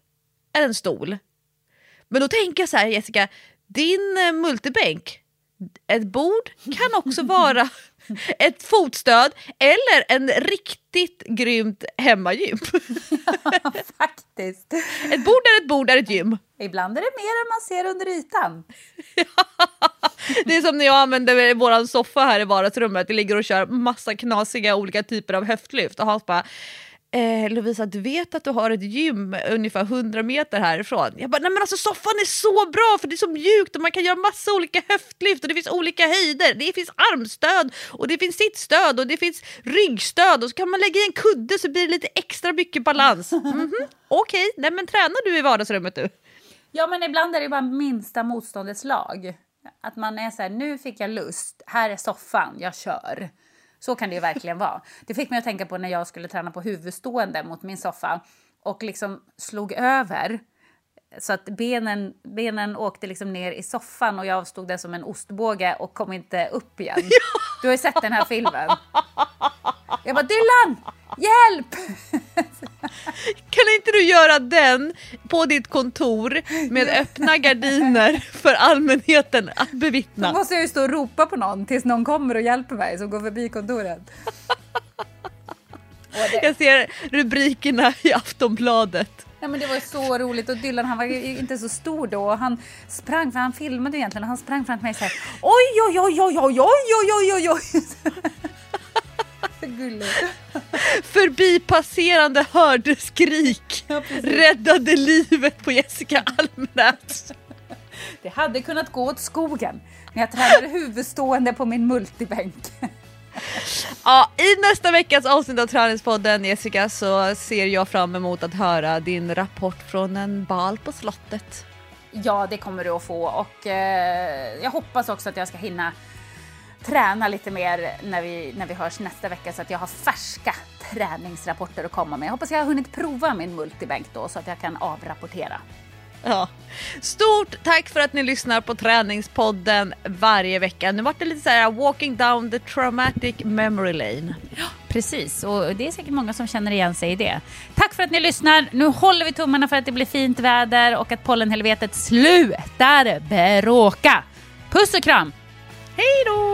är en stol. Men då tänker jag så här Jessica, din eh, multibänk, ett bord kan också vara ett fotstöd eller en riktigt grymt hemmagym. det. Faktiskt. Ett bord är ett bord är ett gym. Ibland är det mer än man ser under ytan. Det är som när jag använder vår soffa här i vardagsrummet. Det ligger och kör massa knasiga olika typer av höftlyft. Och Hans bara, eh, Lovisa du vet att du har ett gym ungefär 100 meter härifrån? Jag bara, nej men alltså soffan är så bra för det är så mjukt och man kan göra massa olika höftlyft och det finns olika höjder. Det finns armstöd och det finns sittstöd och det finns ryggstöd och så kan man lägga i en kudde så blir det lite extra mycket balans. Mhm, Okej, nej men tränar du i vardagsrummet du? Ja, men ibland är det bara minsta motståndets lag. Att man är så här, nu fick jag lust, här är soffan, jag kör. Så kan det ju verkligen vara. Det fick mig att tänka på när jag skulle träna på huvudstående mot min soffa och liksom slog över så att benen, benen åkte liksom ner i soffan och jag stod där som en ostbåge och kom inte upp igen. Du har ju sett den här filmen. Jag bara Dylan, hjälp! Kan inte du göra den på ditt kontor med öppna gardiner för allmänheten att Då bevittna? måste jag ju stå och ropa på någon tills någon kommer och hjälper mig som går förbi kontoret. Jag ser rubrikerna i Aftonbladet. Ja, men det var ju så roligt och Dylan han var ju inte så stor då och han sprang, för han filmade egentligen och han sprang fram till mig och sa oj oj oj oj oj oj oj oj oj gulligt. Förbipasserande hörde skrik, räddade livet på Jessica Almenäs. Det hade kunnat gå åt skogen när jag tränade huvudstående på min multibänk. Ja, I nästa veckas avsnitt av Träningspodden Jessica så ser jag fram emot att höra din rapport från en bal på slottet. Ja, det kommer du att få och eh, jag hoppas också att jag ska hinna träna lite mer när vi, när vi hörs nästa vecka så att jag har färska träningsrapporter att komma med. Jag hoppas jag har hunnit prova min multibänk då så att jag kan avrapportera. Ja. Stort tack för att ni lyssnar på Träningspodden varje vecka. Nu vart det lite så här walking down the traumatic memory lane. Precis, och det är säkert många som känner igen sig i det. Tack för att ni lyssnar. Nu håller vi tummarna för att det blir fint väder och att pollenhelvetet slutar bråka. Puss och kram! Hej då!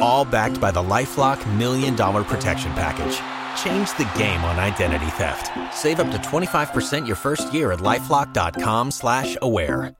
All backed by the LifeLock Million Dollar Protection Package. Change the game on identity theft. Save up to 25% your first year at LifeLock.com slash aware.